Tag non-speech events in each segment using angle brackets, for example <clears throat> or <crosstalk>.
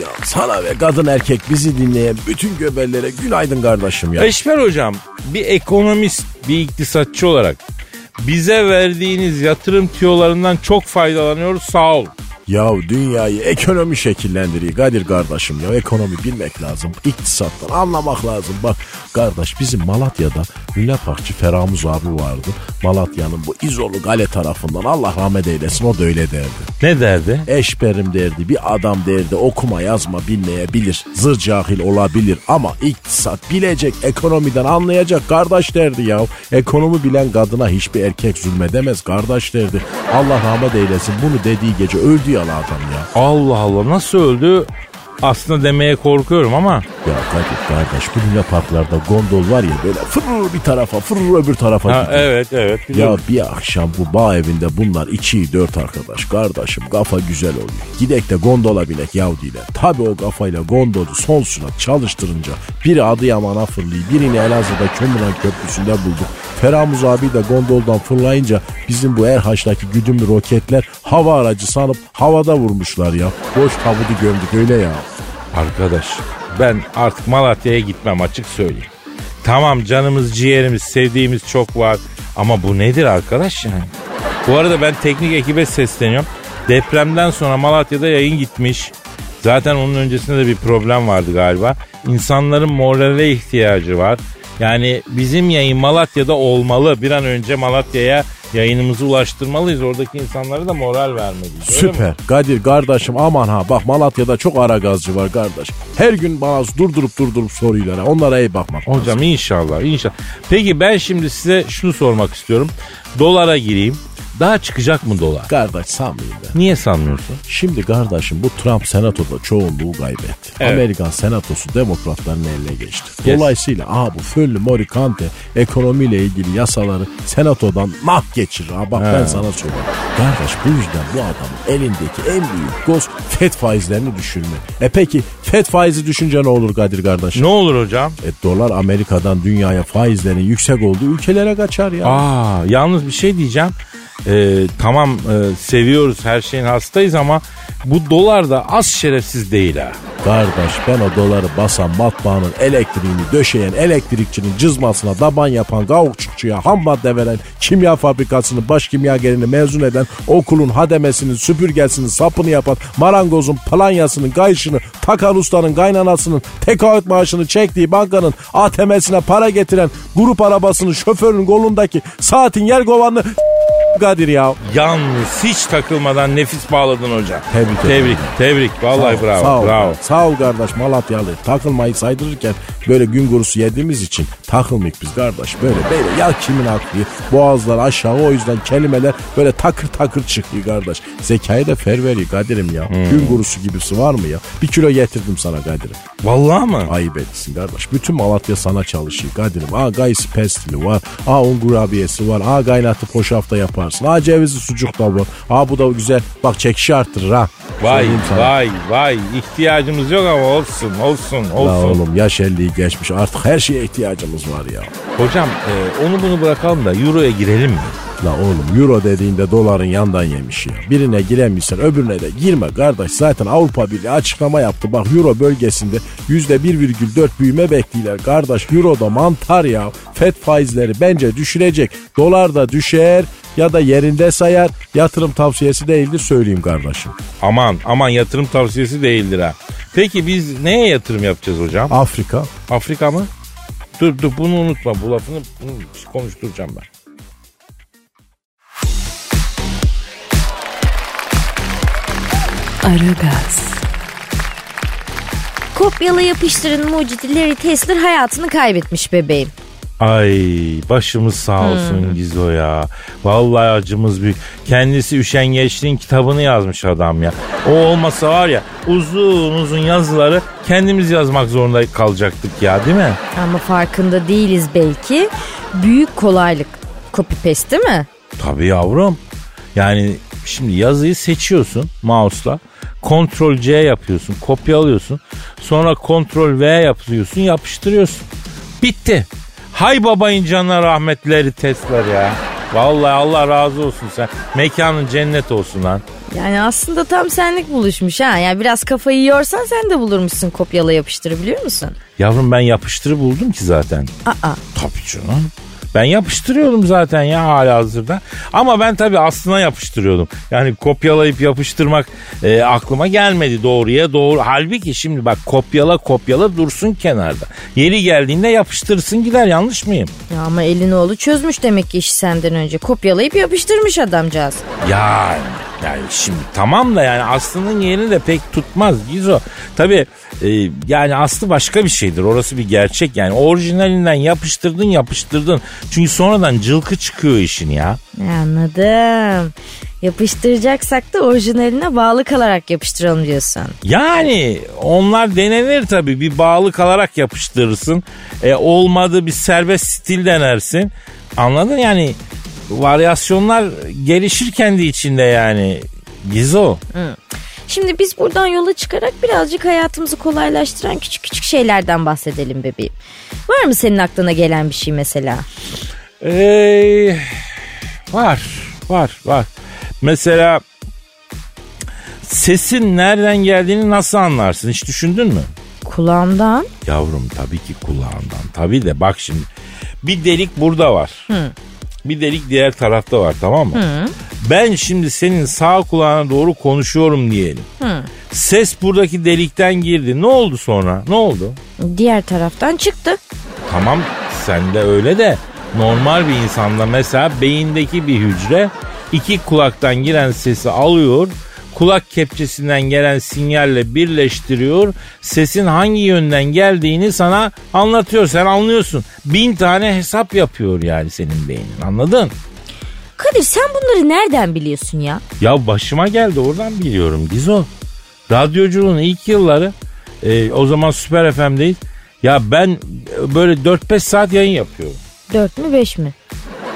Ya sana ve kadın erkek bizi dinleyen bütün göbellere günaydın kardeşim ya. Eşber hocam bir ekonomist, bir iktisatçı olarak bize verdiğiniz yatırım tüyolarından çok faydalanıyoruz sağ ol. Ya dünyayı ekonomi şekillendiriyor Kadir kardeşim ya. Ekonomi bilmek lazım. İktisattan anlamak lazım. Bak kardeş bizim Malatya'da Lüle Parkçı Feramuz abi vardı. Malatya'nın bu İzolu Gale tarafından Allah rahmet eylesin o da öyle derdi. Ne derdi? Eşberim derdi bir adam derdi okuma yazma bilmeyebilir. Zır cahil olabilir ama iktisat bilecek ekonomiden anlayacak kardeş derdi ya. Ekonomi bilen kadına hiçbir erkek zulmedemez kardeş derdi. Allah rahmet eylesin bunu dediği gece öldü ya adam ya. Allah Allah nasıl öldü? Aslında demeye korkuyorum ama Ya Kadir kardeş bu Luna parklarda gondol var ya böyle fırr bir tarafa fırr öbür tarafa ha, gidiyor. evet evet Ya biliyorum. bir akşam bu bağ evinde bunlar içi dört arkadaş kardeşim kafa güzel oluyor. Gidek de gondola binek Yahudiyle. Tabi o kafayla gondolu son sürat çalıştırınca biri Adıyaman'a fırlıyor. Birini Elazığ'da Kömüren Köprüsü'nde bulduk. Feramuz abi de gondoldan fırlayınca bizim bu Erhaç'taki güdümlü roketler hava aracı sanıp havada vurmuşlar ya. Boş tabutu gömdük öyle ya. Arkadaş ben artık Malatya'ya gitmem açık söyleyeyim. Tamam canımız ciğerimiz sevdiğimiz çok var ama bu nedir arkadaş yani? Bu arada ben teknik ekibe sesleniyorum. Depremden sonra Malatya'da yayın gitmiş. Zaten onun öncesinde de bir problem vardı galiba. İnsanların morale ihtiyacı var. Yani bizim yayın Malatya'da olmalı. Bir an önce Malatya'ya yayınımızı ulaştırmalıyız. Oradaki insanlara da moral vermeliyiz. Süper. Kadir kardeşim aman ha bak Malatya'da çok ara gazcı var kardeş. Her gün bana durdurup durdurup soruyorlar. Onlara iyi bakmak lazım. Hocam inşallah inşallah. Peki ben şimdi size şunu sormak istiyorum. Dolara gireyim. Daha çıkacak mı dolar? Kardeş sanmayayım ben. Niye sanmıyorsun? Şimdi kardeşim bu Trump senatoda çoğunluğu kaybetti. Evet. Amerikan senatosu demokratların eline geçti. Yes. Dolayısıyla aha bu Föllü Morikante ekonomiyle ilgili yasaları senatodan nah geçirir. Ha bak ben He. sana söyleyeyim. Kardeş bu yüzden bu adamın elindeki en büyük goz FED faizlerini düşürme. E peki FED faizi düşünce ne olur Kadir kardeşim? Ne olur hocam? E dolar Amerika'dan dünyaya faizlerin yüksek olduğu ülkelere kaçar ya. Aa, yalnız bir şey diyeceğim. Ee, tamam e, seviyoruz her şeyin hastayız ama bu dolar da az şerefsiz değil ha. Kardeş ben o doları basan matbaanın elektriğini döşeyen elektrikçinin cızmasına daban yapan gavukçukçuya ham madde veren kimya fabrikasını baş kimyagerini mezun eden okulun hademesinin süpürgesinin sapını yapan marangozun planyasının kayışını takan ustanın kaynanasının tekaüt maaşını çektiği bankanın ATM'sine para getiren grup arabasının şoförünün kolundaki saatin yer kovanını Kadir ya. Yalnız hiç takılmadan nefis bağladın hocam. Tebrik. Tebrik, tebrik. Vallahi bravo, Sağ ol. bravo. Sağ ol kardeş Malatyalı. Takılmayı saydırırken böyle gün kurusu yediğimiz için takılmayık biz kardeş. Böyle böyle ya kimin aklı boğazlar aşağı o yüzden kelimeler böyle takır takır çıkıyor kardeş. Zekayı da fer veriyor Kadir'im ya. Hmm. Gün kurusu gibisi var mı ya? Bir kilo getirdim sana Kadir'im. Vallahi mı? Ayıp etsin kardeş. Bütün Malatya sana çalışıyor Kadir'im. Aa gaysi pestili var. Aa un kurabiyesi var. Aa kaynatıp hoşafta yaparsın. Aa cevizli sucuk da var. Aa bu da güzel. Bak çekişi arttırır ha. Vay vay vay ihtiyacımız yok ama olsun olsun olsun. oğlum yaş 50'yi geçmiş artık her şeye ihtiyacımız var ya. Hocam e, onu bunu bırakalım da Euro'ya girelim mi? La oğlum euro dediğinde doların yandan yemiş ya. Birine giremiysen öbürüne de girme kardeş. Zaten Avrupa Birliği açıklama yaptı. Bak euro bölgesinde %1,4 büyüme bekliyorlar. Kardeş euroda mantar ya. FED faizleri bence düşürecek. Dolar da düşer ya da yerinde sayar. Yatırım tavsiyesi değildir söyleyeyim kardeşim. Aman aman yatırım tavsiyesi değildir ha. Peki biz neye yatırım yapacağız hocam? Afrika. Afrika mı? Dur dur bunu unutma bu lafını bunu konuşturacağım ben. Aragaz, Kopyala yapıştırın mucidi Larry Tesler hayatını kaybetmiş bebeğim. Ay başımız sağ olsun Gizo ya. Vallahi acımız büyük. Kendisi Üşengeçliğin kitabını yazmış adam ya. O olmasa var ya uzun uzun yazıları kendimiz yazmak zorunda kalacaktık ya değil mi? Ama farkında değiliz belki. Büyük kolaylık. Copy paste değil mi? Tabii yavrum. Yani şimdi yazıyı seçiyorsun mouse'la. Ctrl C yapıyorsun, kopyalıyorsun. Sonra Ctrl V yapıyorsun, yapıştırıyorsun. Bitti. Hay babayın canına rahmetleri Tesla ya. Vallahi Allah razı olsun sen. Mekanın cennet olsun lan. Yani aslında tam senlik buluşmuş ha. Yani biraz kafayı yiyorsan sen de bulurmuşsun kopyala yapıştırı biliyor musun? Yavrum ben yapıştırı buldum ki zaten. Aa. Tabii canım. Ben yapıştırıyordum zaten ya hala hazırda. Ama ben tabii aslına yapıştırıyordum. Yani kopyalayıp yapıştırmak e, aklıma gelmedi doğruya doğru. Halbuki şimdi bak kopyala kopyala dursun kenarda. Yeri geldiğinde yapıştırsın gider yanlış mıyım? Ya ama Elinoğlu çözmüş demek ki işi senden önce. Kopyalayıp yapıştırmış adamcağız. Yani, yani şimdi tamam da yani aslının yerini de pek tutmaz Gizo. Tabii e, yani aslı başka bir şeydir orası bir gerçek yani orijinalinden yapıştırdın yapıştırdın. Çünkü sonradan cılkı çıkıyor işin ya. Anladım. Yapıştıracaksak da orijinaline bağlı kalarak yapıştıralım diyorsun. Yani onlar denenir tabii bir bağlı kalarak yapıştırırsın. E, olmadı bir serbest stil denersin. Anladın yani varyasyonlar gelişir kendi içinde yani. Gizo. Şimdi biz buradan yola çıkarak birazcık hayatımızı kolaylaştıran küçük küçük şeylerden bahsedelim bebeğim. Var mı senin aklına gelen bir şey mesela? Ee, var, var, var. Mesela sesin nereden geldiğini nasıl anlarsın? Hiç düşündün mü? Kulağımdan. Yavrum tabii ki kulağından. Tabii de bak şimdi. Bir delik burada var. Bir delik diğer tarafta var tamam mı? Ben şimdi senin sağ kulağına doğru konuşuyorum diyelim. Ses buradaki delikten girdi. Ne oldu sonra? Ne oldu? Diğer taraftan çıktı. Tamam sen de öyle de normal bir insanda mesela beyindeki bir hücre iki kulaktan giren sesi alıyor. Kulak kepçesinden gelen sinyalle birleştiriyor. Sesin hangi yönden geldiğini sana anlatıyor. Sen anlıyorsun. Bin tane hesap yapıyor yani senin beynin. Anladın? Kadir sen bunları nereden biliyorsun ya? Ya başıma geldi oradan biliyorum Gizo. Radyoculuğun ilk yılları e, o zaman Süper FM'deyiz. Ya ben böyle 4-5 saat yayın yapıyorum. Dört mü beş mi?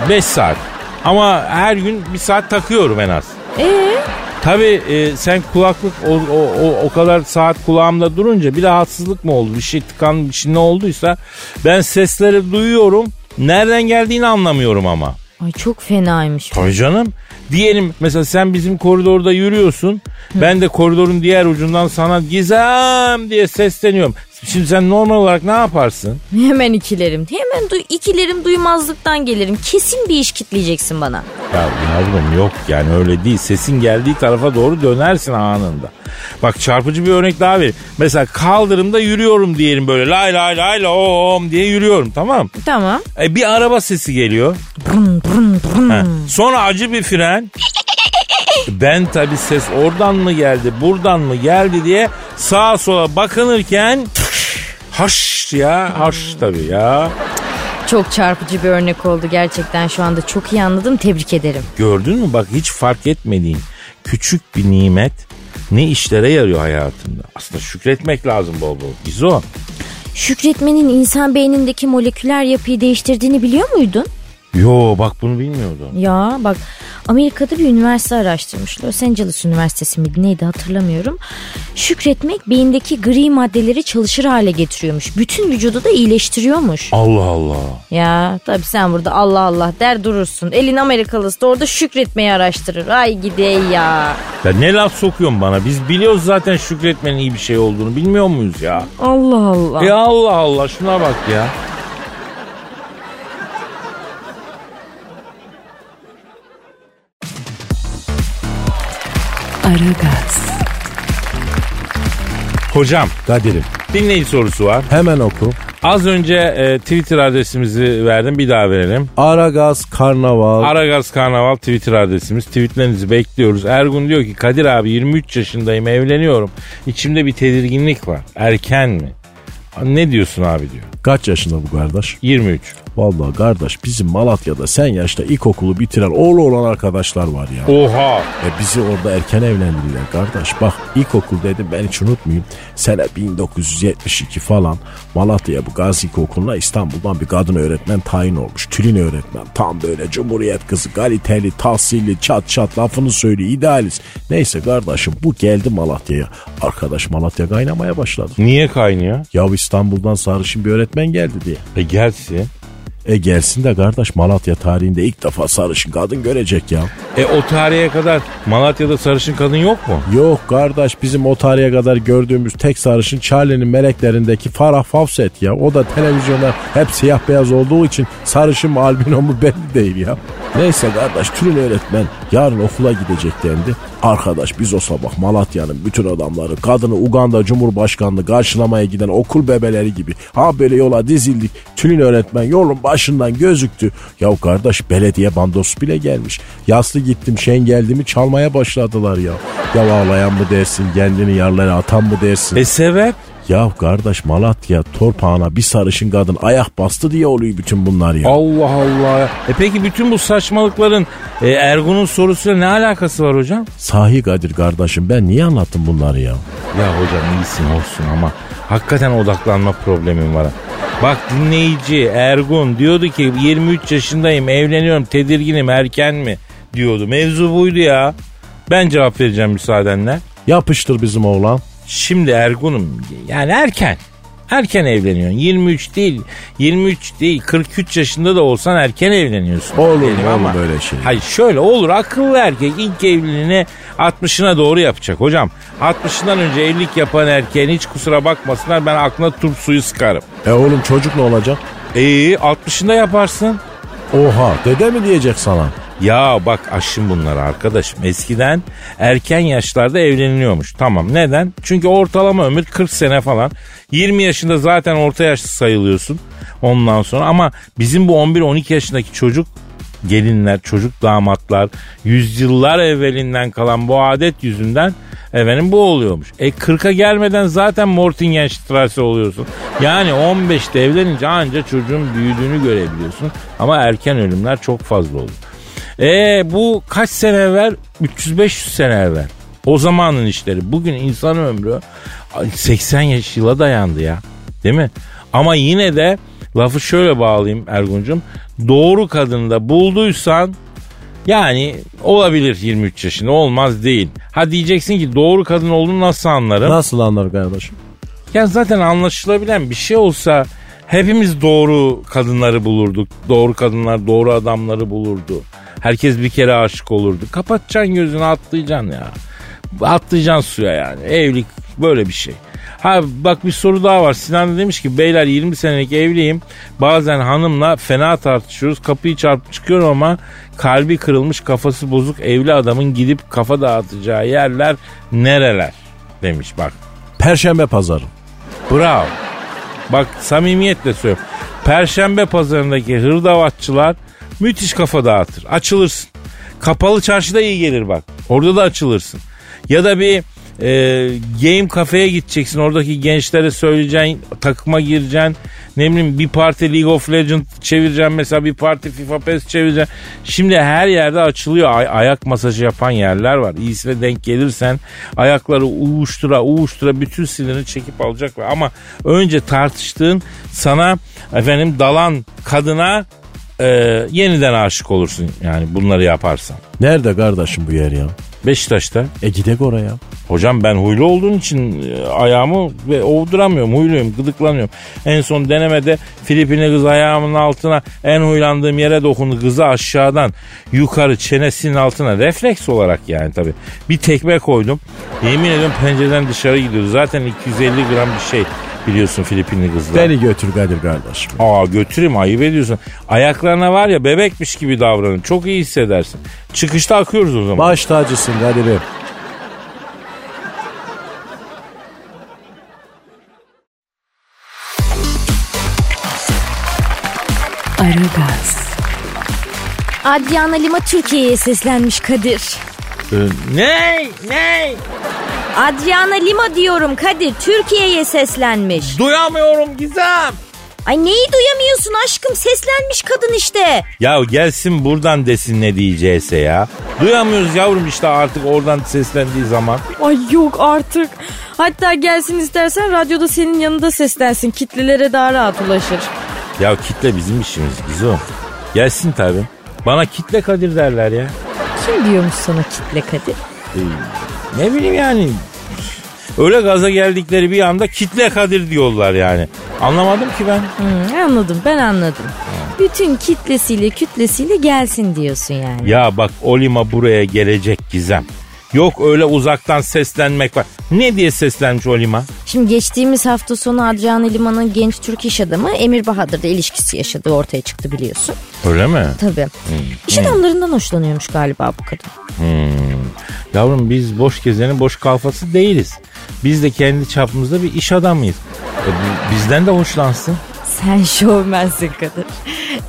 5 saat. Ama her gün bir saat takıyorum en az. Ee? Tabii e, sen kulaklık o, o, o, o kadar saat kulağımda durunca bir rahatsızlık mı oldu? Bir şey tıkan bir şey ne olduysa ben sesleri duyuyorum. Nereden geldiğini anlamıyorum ama. Ay çok fenaymış. Tabii canım. Diyelim mesela sen bizim koridorda yürüyorsun. Ben de koridorun diğer ucundan sana gizem diye sesleniyorum. Şimdi sen normal olarak ne yaparsın? Hemen ikilerim. Hemen duy ikilerim duymazlıktan gelirim. Kesin bir iş kitleyeceksin bana. Ya yavrum yok yani öyle değil. Sesin geldiği tarafa doğru dönersin anında. Bak çarpıcı bir örnek daha vereyim. Mesela kaldırımda yürüyorum diyelim böyle lay lay lay lom diye yürüyorum tamam Tamam. e, Bir araba sesi geliyor. Brun brun. Ha, Sonra acı bir fren. Ben tabi ses oradan mı geldi buradan mı geldi diye sağa sola bakınırken haş ya haş tabi ya. Çok çarpıcı bir örnek oldu gerçekten şu anda çok iyi anladım tebrik ederim. Gördün mü bak hiç fark etmediğin küçük bir nimet ne işlere yarıyor hayatında. Aslında şükretmek lazım bol bol. Gizo. Şükretmenin insan beynindeki moleküler yapıyı değiştirdiğini biliyor muydun? Yo bak bunu bilmiyordum. Ya bak Amerika'da bir üniversite araştırmış. Los Angeles Üniversitesi miydi neydi hatırlamıyorum. Şükretmek beyindeki gri maddeleri çalışır hale getiriyormuş. Bütün vücudu da iyileştiriyormuş. Allah Allah. Ya tabii sen burada Allah Allah der durursun. Elin Amerikalısı da orada şükretmeyi araştırır. Ay gidey ya. Ya ne laf sokuyorsun bana? Biz biliyoruz zaten şükretmenin iyi bir şey olduğunu. Bilmiyor muyuz ya? Allah Allah. Ya Allah Allah şuna bak ya. Aragaz, Hocam Kadir'im dinleyici sorusu var. hemen oku. Az önce e, Twitter adresimizi verdim bir daha verelim. Aragaz Karnaval. Aragaz Karnaval Twitter adresimiz. Tweetlerinizi bekliyoruz. Ergun diyor ki Kadir abi 23 yaşındayım evleniyorum. İçimde bir tedirginlik var. Erken mi? Ne diyorsun abi diyor. Kaç yaşında bu kardeş? 23. Vallahi kardeş bizim Malatya'da sen yaşta ilkokulu bitiren oğlu olan arkadaşlar var ya. Oha. E bizi orada erken evlendirdiler kardeş. Bak ilkokul dedim ben hiç unutmayayım. Sene 1972 falan Malatya'ya bu Gazi İlkokulu'na İstanbul'dan bir kadın öğretmen tayin olmuş. Tülin öğretmen. Tam böyle cumhuriyet kızı kaliteli, tahsilli, çat çat lafını söylüyor idealist. Neyse kardeşim bu geldi Malatya'ya. Arkadaş Malatya kaynamaya başladı. Niye kaynıyor? Ya İstanbul'dan sarışın bir öğretmen geldi diye. E gelsin. E gelsin de kardeş Malatya tarihinde ilk defa sarışın kadın görecek ya. E o tarihe kadar Malatya'da sarışın kadın yok mu? Yok kardeş bizim o tarihe kadar gördüğümüz tek sarışın Charlie'nin meleklerindeki Farah Fawcett ya. O da televizyonda hep siyah beyaz olduğu için sarışın mı albino mu belli değil ya. Neyse kardeş Tülin öğretmen yarın okula gidecek dendi. Arkadaş biz o sabah Malatya'nın bütün adamları kadını Uganda Cumhurbaşkanlığı karşılamaya giden okul bebeleri gibi ha böyle yola dizildik. Tülin öğretmen yolun başından gözüktü. Ya kardeş belediye bandosu bile gelmiş. Yaslı gittim şen geldi mi çalmaya başladılar ya. Ya ağlayan mı dersin kendini yarlara atan mı dersin? E sebep? Ya kardeş Malatya torpağına bir sarışın kadın ayak bastı diye oluyor bütün bunlar ya. Allah Allah. E peki bütün bu saçmalıkların e, Ergun'un sorusuyla ne alakası var hocam? Sahi Kadir kardeşim ben niye anlattım bunları ya? Ya hocam iyisin olsun ama hakikaten odaklanma problemim var. Bak dinleyici Ergun diyordu ki 23 yaşındayım evleniyorum tedirginim erken mi diyordu. Mevzu buydu ya. Ben cevap vereceğim müsaadenle. Yapıştır bizim oğlan. Şimdi Ergun'um yani erken. Erken evleniyorsun. 23 değil, 23 değil, 43 yaşında da olsan erken evleniyorsun. Olur mu oğlum böyle şey? Hayır şöyle olur akıllı erkek ilk evliliğini 60'ına doğru yapacak hocam. 60'ından önce evlilik yapan erkeğin hiç kusura bakmasınlar ben aklına turp suyu sıkarım. E oğlum çocuk ne olacak? İyi 60'ında yaparsın. Oha dede mi diyecek sana? Ya bak aşın bunları arkadaşım. Eskiden erken yaşlarda evleniliyormuş. Tamam neden? Çünkü ortalama ömür 40 sene falan. 20 yaşında zaten orta yaşlı sayılıyorsun. Ondan sonra ama bizim bu 11-12 yaşındaki çocuk gelinler, çocuk damatlar yüzyıllar evvelinden kalan bu adet yüzünden efendim bu oluyormuş. E 40'a gelmeden zaten Mortingenstrasse oluyorsun. Yani 15'te evlenince anca çocuğun büyüdüğünü görebiliyorsun. Ama erken ölümler çok fazla oluyor. E bu kaç sene evvel? 300-500 sene evvel. O zamanın işleri. Bugün insan ömrü 80 yaş yıla dayandı ya. Değil mi? Ama yine de lafı şöyle bağlayayım Ergun'cum. Doğru kadını da bulduysan yani olabilir 23 yaşında olmaz değil. Ha diyeceksin ki doğru kadın olduğunu nasıl anlarım? Nasıl anlar kardeşim? Ya zaten anlaşılabilen bir şey olsa hepimiz doğru kadınları bulurduk. Doğru kadınlar doğru adamları bulurdu. Herkes bir kere aşık olurdu. Kapatacaksın gözünü atlayacaksın ya. Atlayacaksın suya yani. Evlilik böyle bir şey. Ha bak bir soru daha var. Sinan da demiş ki beyler 20 senelik evliyim. Bazen hanımla fena tartışıyoruz. Kapıyı çarpıp çıkıyorum ama kalbi kırılmış kafası bozuk evli adamın gidip kafa dağıtacağı yerler nereler demiş bak. Perşembe pazarı. Bravo. Bak samimiyetle söylüyorum. Perşembe pazarındaki hırdavatçılar müthiş kafa dağıtır. Açılırsın. Kapalı çarşıda iyi gelir bak. Orada da açılırsın. Ya da bir e, game kafeye gideceksin. Oradaki gençlere söyleyeceksin. Takıma gireceksin. Ne bileyim bir parti League of Legends çevireceksin. Mesela bir parti FIFA PES çevireceksin. Şimdi her yerde açılıyor. Ay- ayak masajı yapan yerler var. İyisine denk gelirsen ayakları uğuştura uğuştura bütün sinirini çekip alacaklar. Ama önce tartıştığın sana efendim dalan kadına e, yeniden aşık olursun yani bunları yaparsan. Nerede kardeşim bu yer ya? Beşiktaş'ta. E gidek oraya. Hocam ben huylu olduğum için e, ayağımı ve ovduramıyorum. Huyluyum, gıdıklanıyorum. En son denemede Filipinli kız ayağımın altına en huylandığım yere dokundu. Kızı aşağıdan yukarı çenesinin altına refleks olarak yani tabii. Bir tekme koydum. Yemin ediyorum pencereden dışarı gidiyordu. Zaten 250 gram bir şey biliyorsun Filipinli kızlar. Beni götür Kadir kardeşim. Aa götüreyim ayıp ediyorsun. Ayaklarına var ya bebekmiş gibi davranın. Çok iyi hissedersin. Çıkışta akıyoruz o zaman. Baş tacısın Kadir'im. Aragaz, Adriana Lima Türkiye'ye seslenmiş Kadir. Ee, ne? Ne? Adriana Lima diyorum Kadir Türkiye'ye seslenmiş. Duyamıyorum Gizem. Ay neyi duyamıyorsun aşkım seslenmiş kadın işte. Ya gelsin buradan desin ne diyecekse ya. Duyamıyoruz yavrum işte artık oradan seslendiği zaman. Ay yok artık. Hatta gelsin istersen radyoda senin yanında seslensin. Kitlelere daha rahat ulaşır. Ya kitle bizim işimiz Gizem. Gelsin tabi. Bana kitle Kadir derler ya. Kim diyormuş sana kitle Kadir? Ne bileyim yani. Öyle gaza geldikleri bir anda kitle Kadir diyorlar yani. Anlamadım ki ben. Hmm, anladım ben anladım. Bütün kitlesiyle kütlesiyle gelsin diyorsun yani. Ya bak Olima buraya gelecek Gizem. Yok öyle uzaktan seslenmek var. Ne diye seslenmiş Olima? Şimdi geçtiğimiz hafta sonu Adriana Lima'nın genç Türk iş adamı Emir Bahadır'da ilişkisi yaşadığı ortaya çıktı biliyorsun. Öyle mi? Tabii. İş adamlarından hoşlanıyormuş galiba bu kadın. Hmm. Yavrum biz boş gezenin boş kalfası değiliz. Biz de kendi çapımızda bir iş adamıyız. E, bi- bizden de hoşlansın. Sen şovmensin Kadir.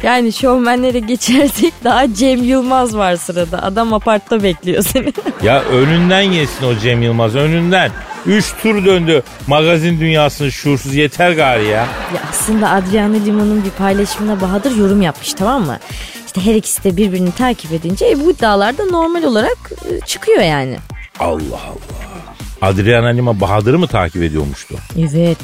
Yani şovmenlere geçersek daha Cem Yılmaz var sırada. Adam apartta bekliyor seni. <laughs> Ya önünden yesin o Cem Yılmaz önünden. Üç tur döndü magazin dünyasını şuursuz yeter gari ya. ya aslında Adriana Lima'nın bir paylaşımına Bahadır yorum yapmış tamam mı? İşte her ikisi de birbirini takip edince e, bu iddialarda normal olarak e, çıkıyor yani. Allah Allah. Adriana Lima Bahadır'ı mı takip ediyormuştu? Evet.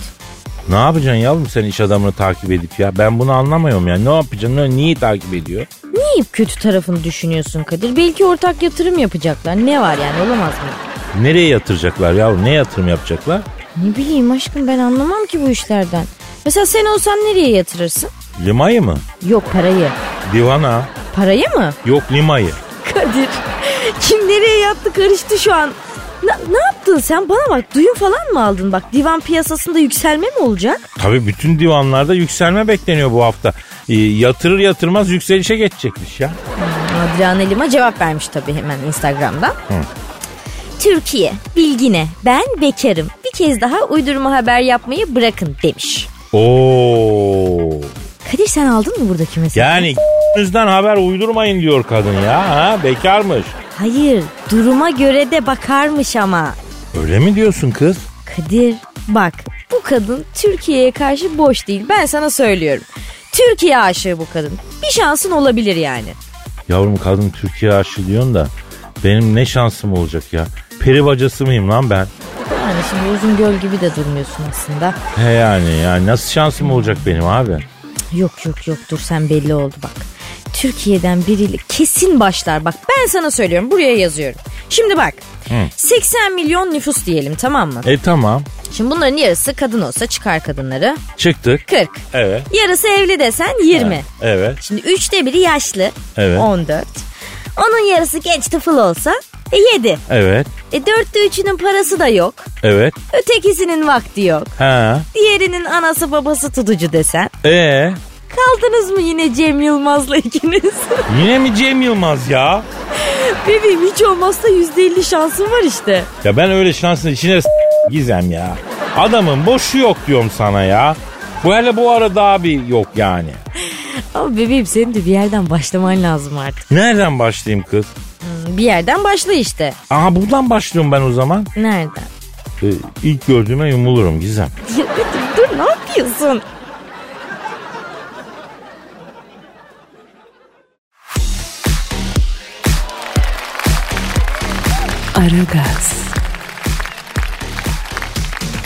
Ne yapacaksın yavrum sen iş adamını takip edip ya? Ben bunu anlamıyorum ya. Ne yapacaksın? Ne, niye takip ediyor? Niye kötü tarafını düşünüyorsun Kadir? Belki ortak yatırım yapacaklar. Ne var yani olamaz mı? Nereye yatıracaklar yavrum? Ne yatırım yapacaklar? Ne bileyim aşkım ben anlamam ki bu işlerden. Mesela sen olsan nereye yatırırsın? Lima'yı mı? Yok parayı. Divana. Parayı mı? Yok Lima'yı. Kadir <laughs> kim nereye yattı karıştı şu an. Na- ne yaptın sen bana bak duyum falan mı aldın bak divan piyasasında yükselme mi olacak? Tabii bütün divanlarda yükselme bekleniyor bu hafta. Ee, yatırır yatırmaz yükselişe geçecekmiş ya. Adriana Lima cevap vermiş tabii hemen Instagram'dan. Türkiye bilgine ben bekarım bir kez daha uydurma haber yapmayı bırakın demiş. Oo. Kadir sen aldın mı buradaki mesajı? Yani <laughs> yüzden haber uydurmayın diyor kadın ya. Ha, bekarmış. Hayır duruma göre de bakarmış ama. Öyle mi diyorsun kız? Kadir bak bu kadın Türkiye'ye karşı boş değil ben sana söylüyorum. Türkiye aşığı bu kadın. Bir şansın olabilir yani. Yavrum kadın Türkiye aşığı diyorsun da benim ne şansım olacak ya? Peri bacası mıyım lan ben? Yani şimdi uzun göl gibi de durmuyorsun aslında. He yani yani nasıl şansım olacak benim abi? Yok yok yok dur sen belli oldu bak. Türkiye'den biriyle kesin başlar bak ben sana söylüyorum buraya yazıyorum. Şimdi bak 80 milyon nüfus diyelim tamam mı? E tamam Şimdi bunların yarısı kadın olsa çıkar kadınları çıktık. 40. Evet. Yarısı evli desen 20. Evet. Şimdi üçte biri yaşlı Evet. 14. Onun yarısı genç tıfıl olsa e 7. Evet. E dörtte üçünün parası da yok. Evet. Ötekisinin vakti yok. Ha. Diğerinin anası babası tutucu desen. E Kaldınız mı yine Cem Yılmaz'la ikiniz? <laughs> yine mi Cem Yılmaz ya? Bebeğim hiç olmazsa yüzde elli şansın var işte. Ya ben öyle şansın içine s- gizem ya. Adamın boşu yok diyorum sana ya. Bu hele bu arada abi yok yani. Ama bebeğim senin de bir yerden başlaman lazım artık. Nereden başlayayım kız? Hmm, Bir yerden başla işte. Aha buradan başlıyorum ben o zaman. Nereden? Ee, ilk gördüğüme yumulurum Gizem. Dur, dur ne yapıyorsun? Aragaz,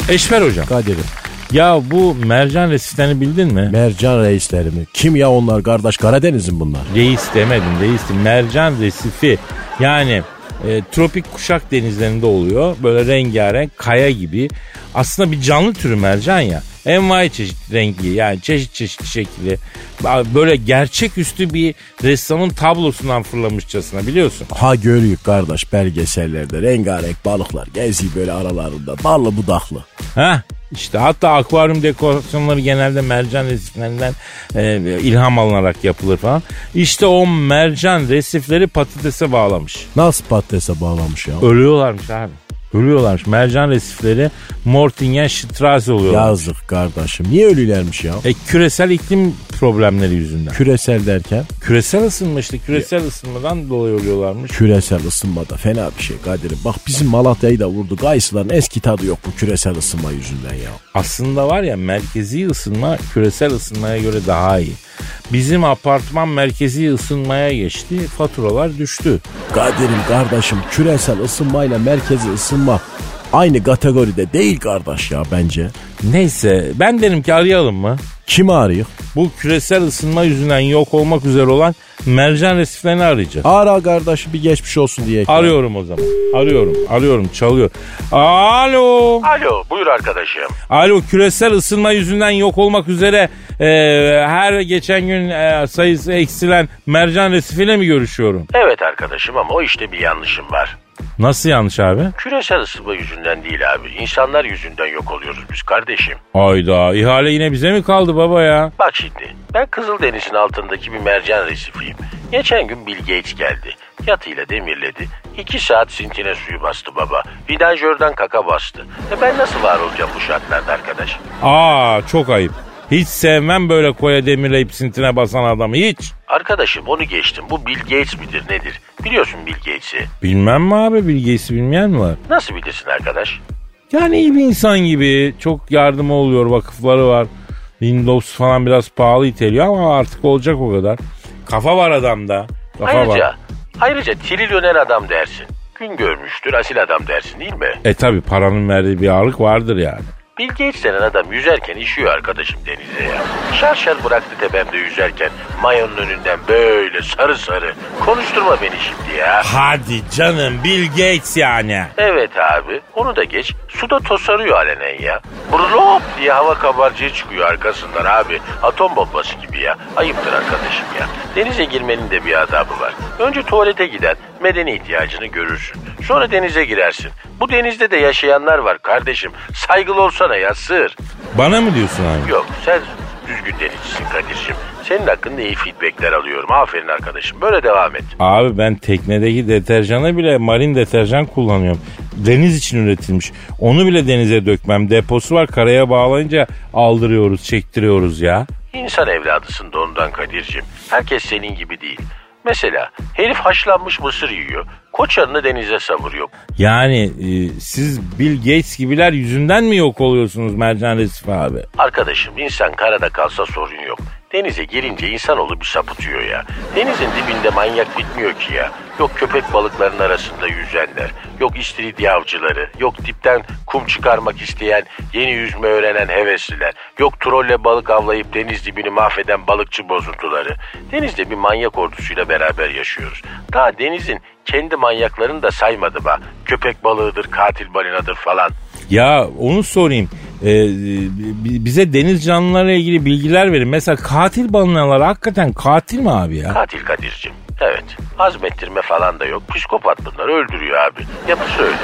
Eşver hocam. Kadir'im. Ya bu mercan resiflerini bildin mi? Mercan reislerimi. Kim ya onlar kardeş Karadeniz'in bunlar. Reis demedim reisim. Mercan resifi yani e, tropik kuşak denizlerinde oluyor. Böyle rengarenk kaya gibi. Aslında bir canlı türü mercan ya. Envai çeşit rengi yani çeşit çeşit şekli. Böyle gerçeküstü bir ressamın tablosundan fırlamışçasına biliyorsun. Ha görüyük kardeş belgesellerde rengarenk balıklar geziyor böyle aralarında. Ballı budaklı. Ha işte hatta akvaryum dekorasyonları genelde mercan resiflerinden e, ilham alınarak yapılır falan. İşte o mercan resifleri patatese bağlamış. Nasıl patatese bağlamış ya? Ölüyorlarmış abi. Ölüyorlarmış. Mercan resifleri Mortingen Strasse oluyorlar. Yazık kardeşim. Niye ölülermiş ya? E, küresel iklim problemleri yüzünden. Küresel derken? Küresel ısınma işte. Küresel ısınmadan dolayı ölüyorlarmış. Küresel ısınma da fena bir şey Kadir'im. Bak bizim Malatya'yı da vurdu. Gayısıların eski tadı yok bu küresel ısınma yüzünden ya. Aslında var ya merkezi ısınma küresel ısınmaya göre daha iyi. Bizim apartman merkezi ısınmaya geçti. Faturalar düştü. Kadir'im kardeşim küresel ısınmayla merkezi ısınma aynı kategoride değil kardeş ya bence. Neyse ben derim ki arayalım mı? Kimi arayık? Bu küresel ısınma yüzünden yok olmak üzere olan mercan resiflerini arayacağız. Ara kardeşi bir geçmiş olsun diye. Arıyorum o zaman. Arıyorum. Arıyorum. Çalıyor. Alo. Alo buyur arkadaşım. Alo küresel ısınma yüzünden yok olmak üzere e, her geçen gün e, sayısı eksilen mercan resifiyle mi görüşüyorum? Evet arkadaşım ama o işte bir yanlışım var. Nasıl yanlış abi? Küresel ısınma yüzünden değil abi. İnsanlar yüzünden yok oluyoruz biz kardeşim. Ayda ihale yine bize mi kaldı baba ya? Bak şimdi ben Kızıldeniz'in altındaki bir mercan resifiyim. Geçen gün Bill Gates geldi. Yatıyla demirledi. İki saat sintine suyu bastı baba. Vidanjörden kaka bastı. E ben nasıl var olacağım bu şartlarda arkadaş? Aa çok ayıp. Hiç sevmem böyle koya demirleyip sintine basan adamı hiç. Arkadaşım onu geçtim. Bu Bill Gates midir nedir? Biliyorsun Bill Gates'i. Bilmem mi abi bilgisi bilmeyen mi var? Nasıl bilirsin arkadaş? Yani iyi bir insan gibi. Çok yardımı oluyor vakıfları var. Windows falan biraz pahalı iteliyor ama artık olacak o kadar. Kafa var adamda. Kafa Ayrıca, var. ayrıca trilyoner adam dersin. Gün görmüştür asil adam dersin değil mi? E tabi paranın verdiği bir ağırlık vardır yani. Bill Gates denen adam yüzerken işiyor arkadaşım denize ya. Şar şar bıraktı tepemde yüzerken mayonun önünden böyle sarı sarı. Konuşturma beni şimdi ya. Hadi canım Bill Gates yani. Evet abi onu da geç. Suda tosarıyor alenen ya. Brlop diye hava kabarcığı çıkıyor arkasından abi. Atom bombası gibi ya. Ayıptır arkadaşım ya. Denize girmenin de bir adabı var. Önce tuvalete gider. Medeni ihtiyacını görürsün. Sonra denize girersin. Bu denizde de yaşayanlar var kardeşim. Saygılı olsana ya sığır. Bana mı diyorsun abi? Yok sen düzgün denizcisin Kadir'cim. Senin hakkında iyi feedbackler alıyorum. Aferin arkadaşım. Böyle devam et. Abi ben teknedeki deterjanı bile marin deterjan kullanıyorum. Deniz için üretilmiş. Onu bile denize dökmem. Deposu var karaya bağlayınca aldırıyoruz, çektiriyoruz ya. İnsan evladısın da ondan Kadir'cim. Herkes senin gibi değil. Mesela herif haşlanmış mısır yiyor. Koçarını denize savuruyor. Yani e, siz Bill Gates gibiler yüzünden mi yok oluyorsunuz Mercan Resif abi? Arkadaşım insan karada kalsa sorun yok. Denize girince insanoğlu bir sapıtıyor ya. Denizin dibinde manyak bitmiyor ki ya. Yok köpek balıklarının arasında yüzenler. Yok istiridye avcıları. Yok dipten kum çıkarmak isteyen, yeni yüzme öğrenen hevesliler. Yok trolle balık avlayıp deniz dibini mahveden balıkçı bozuntuları. Denizde bir manyak ordusuyla beraber yaşıyoruz. Daha denizin kendi manyaklarını da saymadım ha. Köpek balığıdır, katil balinadır falan. Ya onu sorayım. Ee, bize deniz canlılarıyla ilgili bilgiler verin. Mesela katil balinalar hakikaten katil mi abi ya? Katil Kadir'cim. Evet. Azmettirme falan da yok. Psikopat bunlar öldürüyor abi. Yapısı öyle.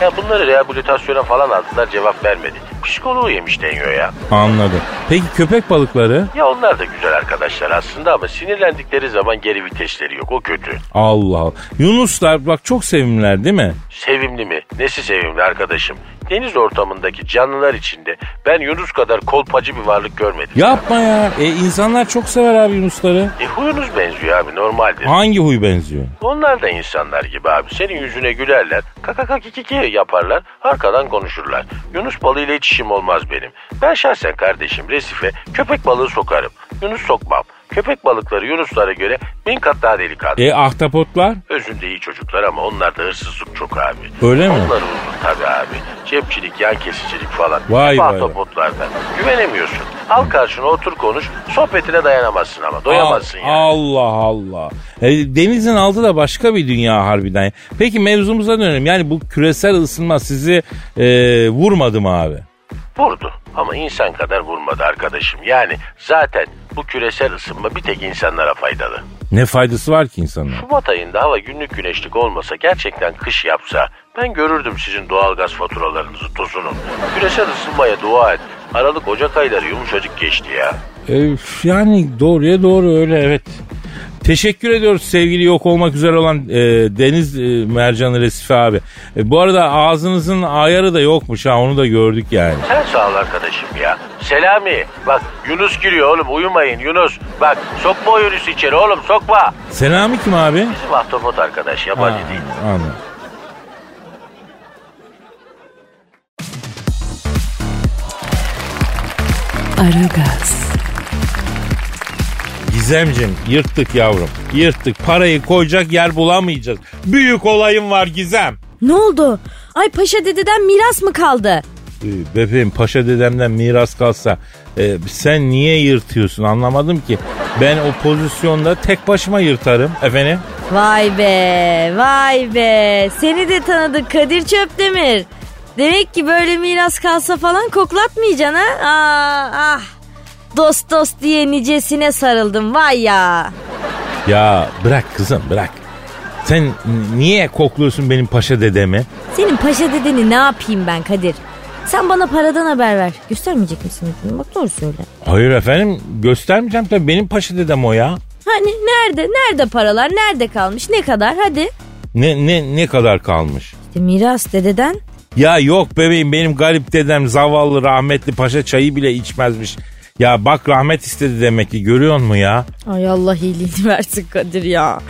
Ya bunları rehabilitasyona falan aldılar cevap vermedi. Psikoloğu yemiş deniyor ya. Anladım. Peki köpek balıkları? Ya onlar da güzel arkadaşlar aslında ama sinirlendikleri zaman geri vitesleri yok. O kötü. Allah Allah. Yunuslar bak çok sevimliler değil mi? Sevimli mi? Nesi sevimli arkadaşım? Deniz ortamındaki canlılar içinde ben Yunus kadar kolpacı bir varlık görmedim. Yapma ya. E insanlar çok sever abi Yunusları. E huyunuz benziyor abi normaldir. Hangi huy benziyor? Onlar da insanlar gibi abi. Senin yüzüne gülerler. Kaka kiki yaparlar. Arkadan konuşurlar. Yunus balığıyla hiç işim olmaz benim. Ben şahsen kardeşim Resife köpek balığı sokarım. Yunus sokmam. Köpek balıkları Yunuslara göre bin kat daha delikanlı. E ahtapotlar? Özünde iyi çocuklar ama onlarda hırsızlık çok abi. Öyle mi? Onları uzun. tabii abi. Cepçilik, yan kesicilik falan. Vay Hep vay. Güvenemiyorsun. Al karşına otur konuş. Sohbetine dayanamazsın ama. Doyamazsın Al- yani. Allah Allah. E, denizin altı da başka bir dünya harbiden. Peki mevzumuza dönelim. Yani bu küresel ısınma sizi e, vurmadı mı abi? Vurdu ama insan kadar vurmadı arkadaşım. Yani zaten bu küresel ısınma bir tek insanlara faydalı. Ne faydası var ki insanlara? Şubat ayında hava günlük güneşlik olmasa gerçekten kış yapsa ben görürdüm sizin doğalgaz faturalarınızı tozunu. Küresel ısınmaya dua et. Aralık Ocak ayları yumuşacık geçti ya. E, yani doğruya doğru öyle evet. Teşekkür ediyoruz sevgili yok olmak üzere olan e, Deniz e, Mercanı Resifi abi. E, bu arada ağzınızın ayarı da yokmuş ha onu da gördük yani. Sen sağ ol arkadaşım ya. Selami bak Yunus giriyor oğlum uyumayın Yunus. Bak sokma o Yunus içeri oğlum sokma. Selami kim abi? Bizim ahtapot arkadaş yabancı Ha, değil. Anladım. Aragaz, Gizemcim yırttık yavrum. Yırttık. Parayı koyacak yer bulamayacağız. Büyük olayım var Gizem. Ne oldu? Ay paşa dededen miras mı kaldı? Ee, Bebeğim paşa dedemden miras kalsa e, sen niye yırtıyorsun anlamadım ki. Ben o pozisyonda tek başıma yırtarım efendim. Vay be vay be seni de tanıdık Kadir Çöpdemir. Demek ki böyle miras kalsa falan koklatmayacaksın ha? Aa, ah. Dost dost diye nicesine sarıldım vay ya. Ya bırak kızım bırak. Sen niye kokluyorsun benim paşa dedemi? Senin paşa dedeni ne yapayım ben Kadir? Sen bana paradan haber ver. Göstermeyecek misin? Bak doğru söyle. Hayır efendim göstermeyeceğim tabii benim paşa dedem o ya. Hani nerede? Nerede paralar? Nerede kalmış? Ne kadar? Hadi. Ne, ne, ne kadar kalmış? İşte miras dededen. Ya yok bebeğim benim garip dedem zavallı rahmetli paşa çayı bile içmezmiş. Ya bak rahmet istedi demek ki görüyor musun ya? Ay Allah iyiliğini <laughs> versin Kadir ya.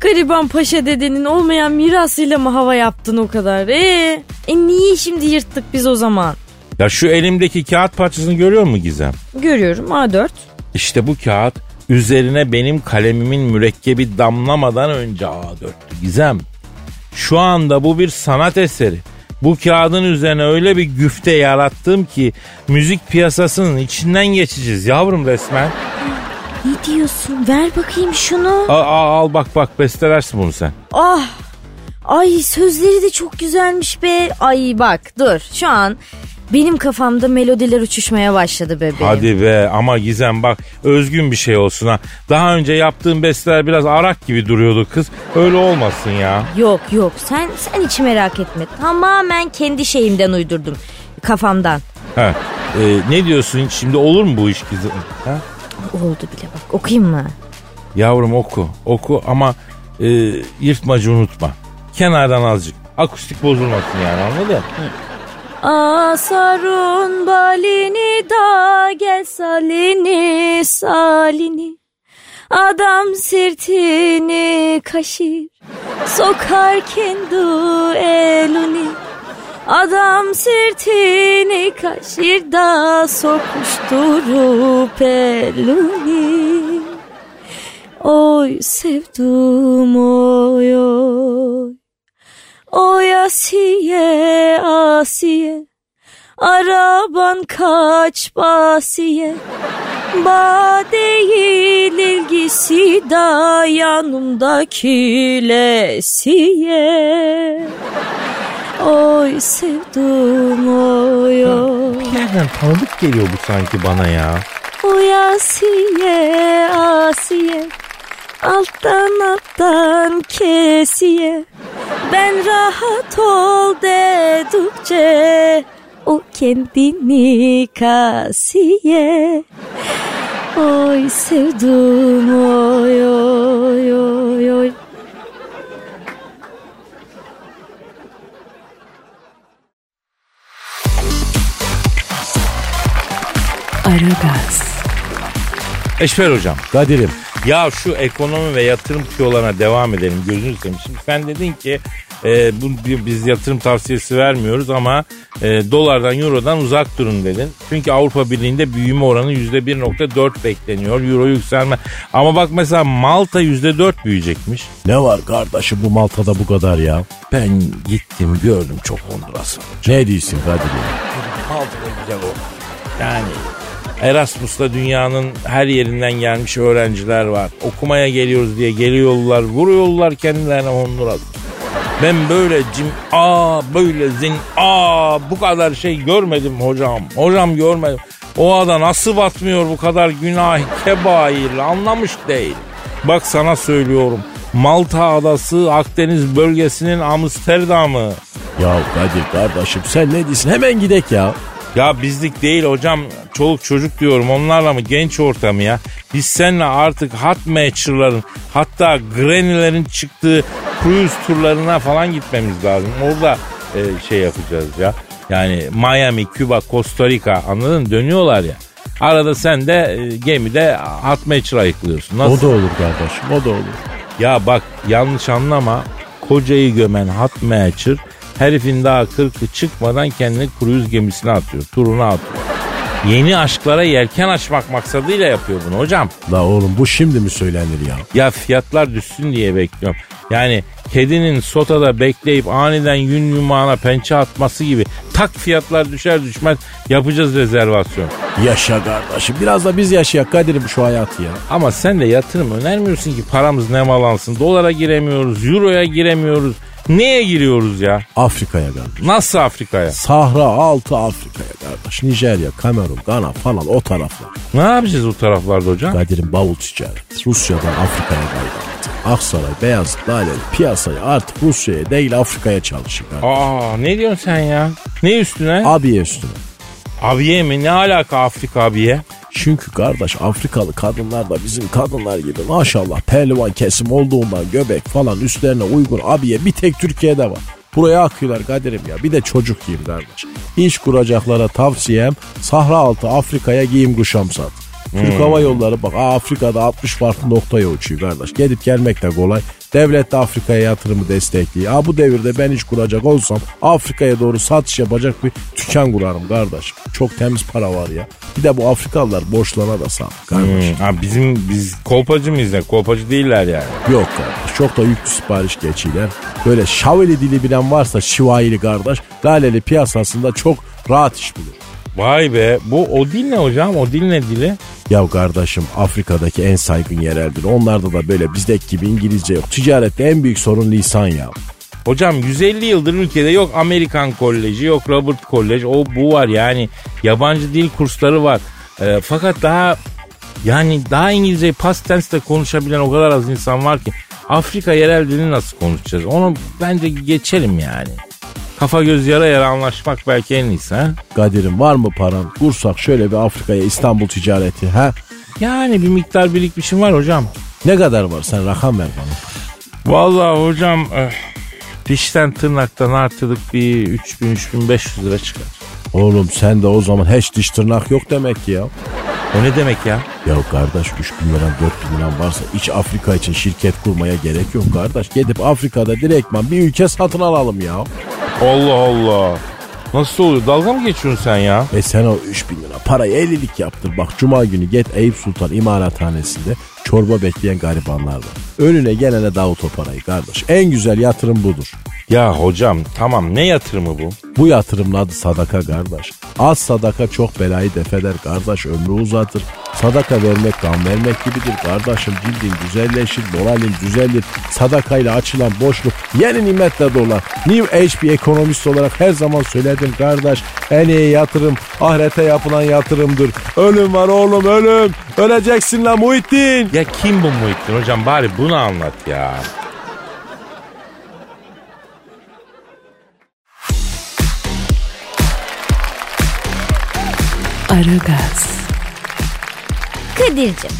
Gariban paşa dedenin olmayan mirasıyla mı hava yaptın o kadar? Ee, e niye şimdi yırttık biz o zaman? Ya şu elimdeki kağıt parçasını görüyor musun Gizem? Görüyorum A4. İşte bu kağıt üzerine benim kalemimin mürekkebi damlamadan önce A4'tü Gizem. Şu anda bu bir sanat eseri. Bu kağıdın üzerine öyle bir güfte yarattım ki müzik piyasasının içinden geçeceğiz yavrum resmen. Ne diyorsun? Ver bakayım şunu. Al, al, al bak bak bestelersin bunu sen. Ah. Ay sözleri de çok güzelmiş be. Ay bak dur şu an benim kafamda melodiler uçuşmaya başladı bebeğim. Hadi be ama Gizem bak özgün bir şey olsun ha. Daha önce yaptığın besteler biraz arak gibi duruyordu kız. Öyle olmasın ya. Yok yok sen sen hiç merak etme. Tamamen kendi şeyimden uydurdum. Kafamdan. Ha, e, ne diyorsun şimdi olur mu bu iş Gizem? Ha? Oldu bile bak okuyayım mı? Yavrum oku oku ama e, yırtmacı unutma. Kenardan azıcık. Akustik bozulmasın yani anladın? Asarun balini da gel salini salini. Adam sırtını kaşır sokar kendi elini. Adam sırtını kaşır da sokuşturup elini. Oy sevdum oy oy Oy Asiye Asiye Araban kaç basiye? Ba değil ilgisi da yanımdaki lesiye. Oy sevdum oy oy. Nereden tanıdık geliyor bu sanki bana ya. Oy Asiye Asiye Alttan alttan kesiye. Ben rahat ol dedikçe O kendini kasiye. Oy sevdum oy oy oy oy. Aragaz, Eşver hocam. Kadir'im Ya şu ekonomi ve yatırım tüyolarına devam edelim gözünü seveyim. Şimdi sen dedin ki e, bu, biz yatırım tavsiyesi vermiyoruz ama e, dolardan eurodan uzak durun dedin. Çünkü Avrupa Birliği'nde büyüme oranı %1.4 bekleniyor. Euro yükselme. Ama bak mesela Malta %4 büyüyecekmiş. Ne var kardeşim bu Malta'da bu kadar ya? Ben gittim gördüm çok Honduras'ı. Ne diyorsun Kadir? Malta'da güzel o. Yani Erasmus'ta dünyanın her yerinden gelmiş öğrenciler var. Okumaya geliyoruz diye geliyorlar, vuruyorlar kendilerine Honduras. Ben böyle cim aa böyle zin aa bu kadar şey görmedim hocam. Hocam görmedim. O ada nasıl batmıyor bu kadar günah <laughs> kebair anlamış değil. Bak sana söylüyorum. Malta adası Akdeniz bölgesinin Amsterdam'ı. Ya Kadir kardeşim sen ne diyorsun? Hemen gidek ya. Ya bizlik değil hocam çoluk çocuk diyorum onlarla mı genç ortamı ya. Biz seninle artık hot matcher'ların hatta granny'lerin çıktığı cruise turlarına falan gitmemiz lazım. Orada e, şey yapacağız ya. Yani Miami, Küba, Costa Rica anladın mı? Dönüyorlar ya. Arada sen de e, gemide hot matcher ayıklıyorsun. Nasıl? O da olur kardeşim o da olur. Ya bak yanlış anlama. Kocayı gömen hot matcher herifin daha kırkı çıkmadan kendini kruz gemisine atıyor. Turuna atıyor. Yeni aşklara yelken açmak maksadıyla yapıyor bunu hocam. La oğlum bu şimdi mi söylenir ya? Ya fiyatlar düşsün diye bekliyorum. Yani kedinin sotada bekleyip aniden yün yumağına pençe atması gibi tak fiyatlar düşer düşmez yapacağız rezervasyon. Yaşa kardeşim biraz da biz yaşayak Kadir'im şu hayatı ya. Ama sen de yatırım önermiyorsun ki paramız nemalansın. Dolara giremiyoruz, euroya giremiyoruz. Neye giriyoruz ya? Afrika'ya kardeş. Nasıl Afrika'ya? Sahra altı Afrika'ya kardeş. Nijerya, Kamerun, Gana falan o taraflar. Ne yapacağız o taraflarda hocam? Kadir'in bavul ticareti. Rusya'dan Afrika'ya kaybetti. Aksaray, Beyazıt, Laleli piyasayı artık Rusya'ya değil Afrika'ya çalışıyor. kardeş. Aa ne diyorsun sen ya? Ne üstüne? Abiye üstüne. Abiye mi? Ne alaka Afrika abiye? Çünkü kardeş Afrikalı kadınlar da bizim kadınlar gibi maşallah pehlivan kesim olduğundan göbek falan üstlerine uygun abiye bir tek Türkiye'de var. Buraya akıyorlar Kadir'im ya bir de çocuk giyim kardeş. İş kuracaklara tavsiyem Sahra altı Afrika'ya giyim kuşam sat. Türk Hava Yolları bak Afrika'da 60 farklı noktaya uçuyor kardeş. Gidip gelmek de kolay. Devlet de Afrika'ya yatırımı destekliyor. Aa, bu devirde ben iş kuracak olsam Afrika'ya doğru satış yapacak bir dükkan kurarım kardeş. Çok temiz para var ya. Bir de bu Afrikalılar borçlarına da sağ kardeş. Hmm, ha, bizim biz kolpacı mıyız ne? Kolpacı değiller yani. Yok kardeş. Çok da yüklü sipariş geçiyorlar. Böyle şaveli dili bilen varsa şivayeli kardeş laleli piyasasında çok rahat iş bulur. Vay be bu o dil ne hocam? O dil ne dili? Ya kardeşim Afrika'daki en saygın yereldir. Onlarda da böyle bizdeki gibi İngilizce yok. Ticarette en büyük sorun lisan ya. Hocam 150 yıldır ülkede yok Amerikan Koleji yok Robert Kolej o bu var yani yabancı dil kursları var. Ee, fakat daha yani daha İngilizceyi past tense'de konuşabilen o kadar az insan var ki Afrika yerel dilini nasıl konuşacağız? Onu bence geçelim yani. Kafa göz yara yara anlaşmak belki en iyisi ha? Kadir'im var mı paran? Kursak şöyle bir Afrika'ya İstanbul ticareti ha? Yani bir miktar birikmişim var hocam. Ne kadar var sen rakam ver bana. Vallahi hocam eh, dişten tırnaktan artık bir 3000-3500 lira çıkar. Oğlum sen de o zaman hiç diş tırnak yok demek ki ya. O ne demek ya? Ya kardeş 3 bin liran 4 bin liran varsa iç Afrika için şirket kurmaya gerek yok kardeş. Gidip Afrika'da direktman bir ülke satın alalım ya. Allah Allah. Nasıl oluyor? Dalga mı geçiyorsun sen ya? E sen o 3 bin lira parayı 50'lik yaptır. Bak cuma günü get Eyüp Sultan İmalathanesi'nde çorba bekleyen garibanlar var. Önüne gelene dağıt o parayı kardeş. En güzel yatırım budur. Ya hocam tamam ne yatırımı bu? Bu yatırımın adı sadaka kardeş. Az sadaka çok belayı defeder kardeş ömrü uzatır. Sadaka vermek kan vermek gibidir kardeşim cildin güzelleşir moralin düzelir. Sadakayla açılan boşluk yeni nimetle dolar. New Age bir ekonomist olarak her zaman söyledim kardeş. En iyi yatırım ahirete yapılan yatırımdır. Ölüm var oğlum ölüm. Öleceksin lan Muhittin. Ya kim bu Muhittin hocam bari bunu anlat ya. Aragaz, Kadir'cim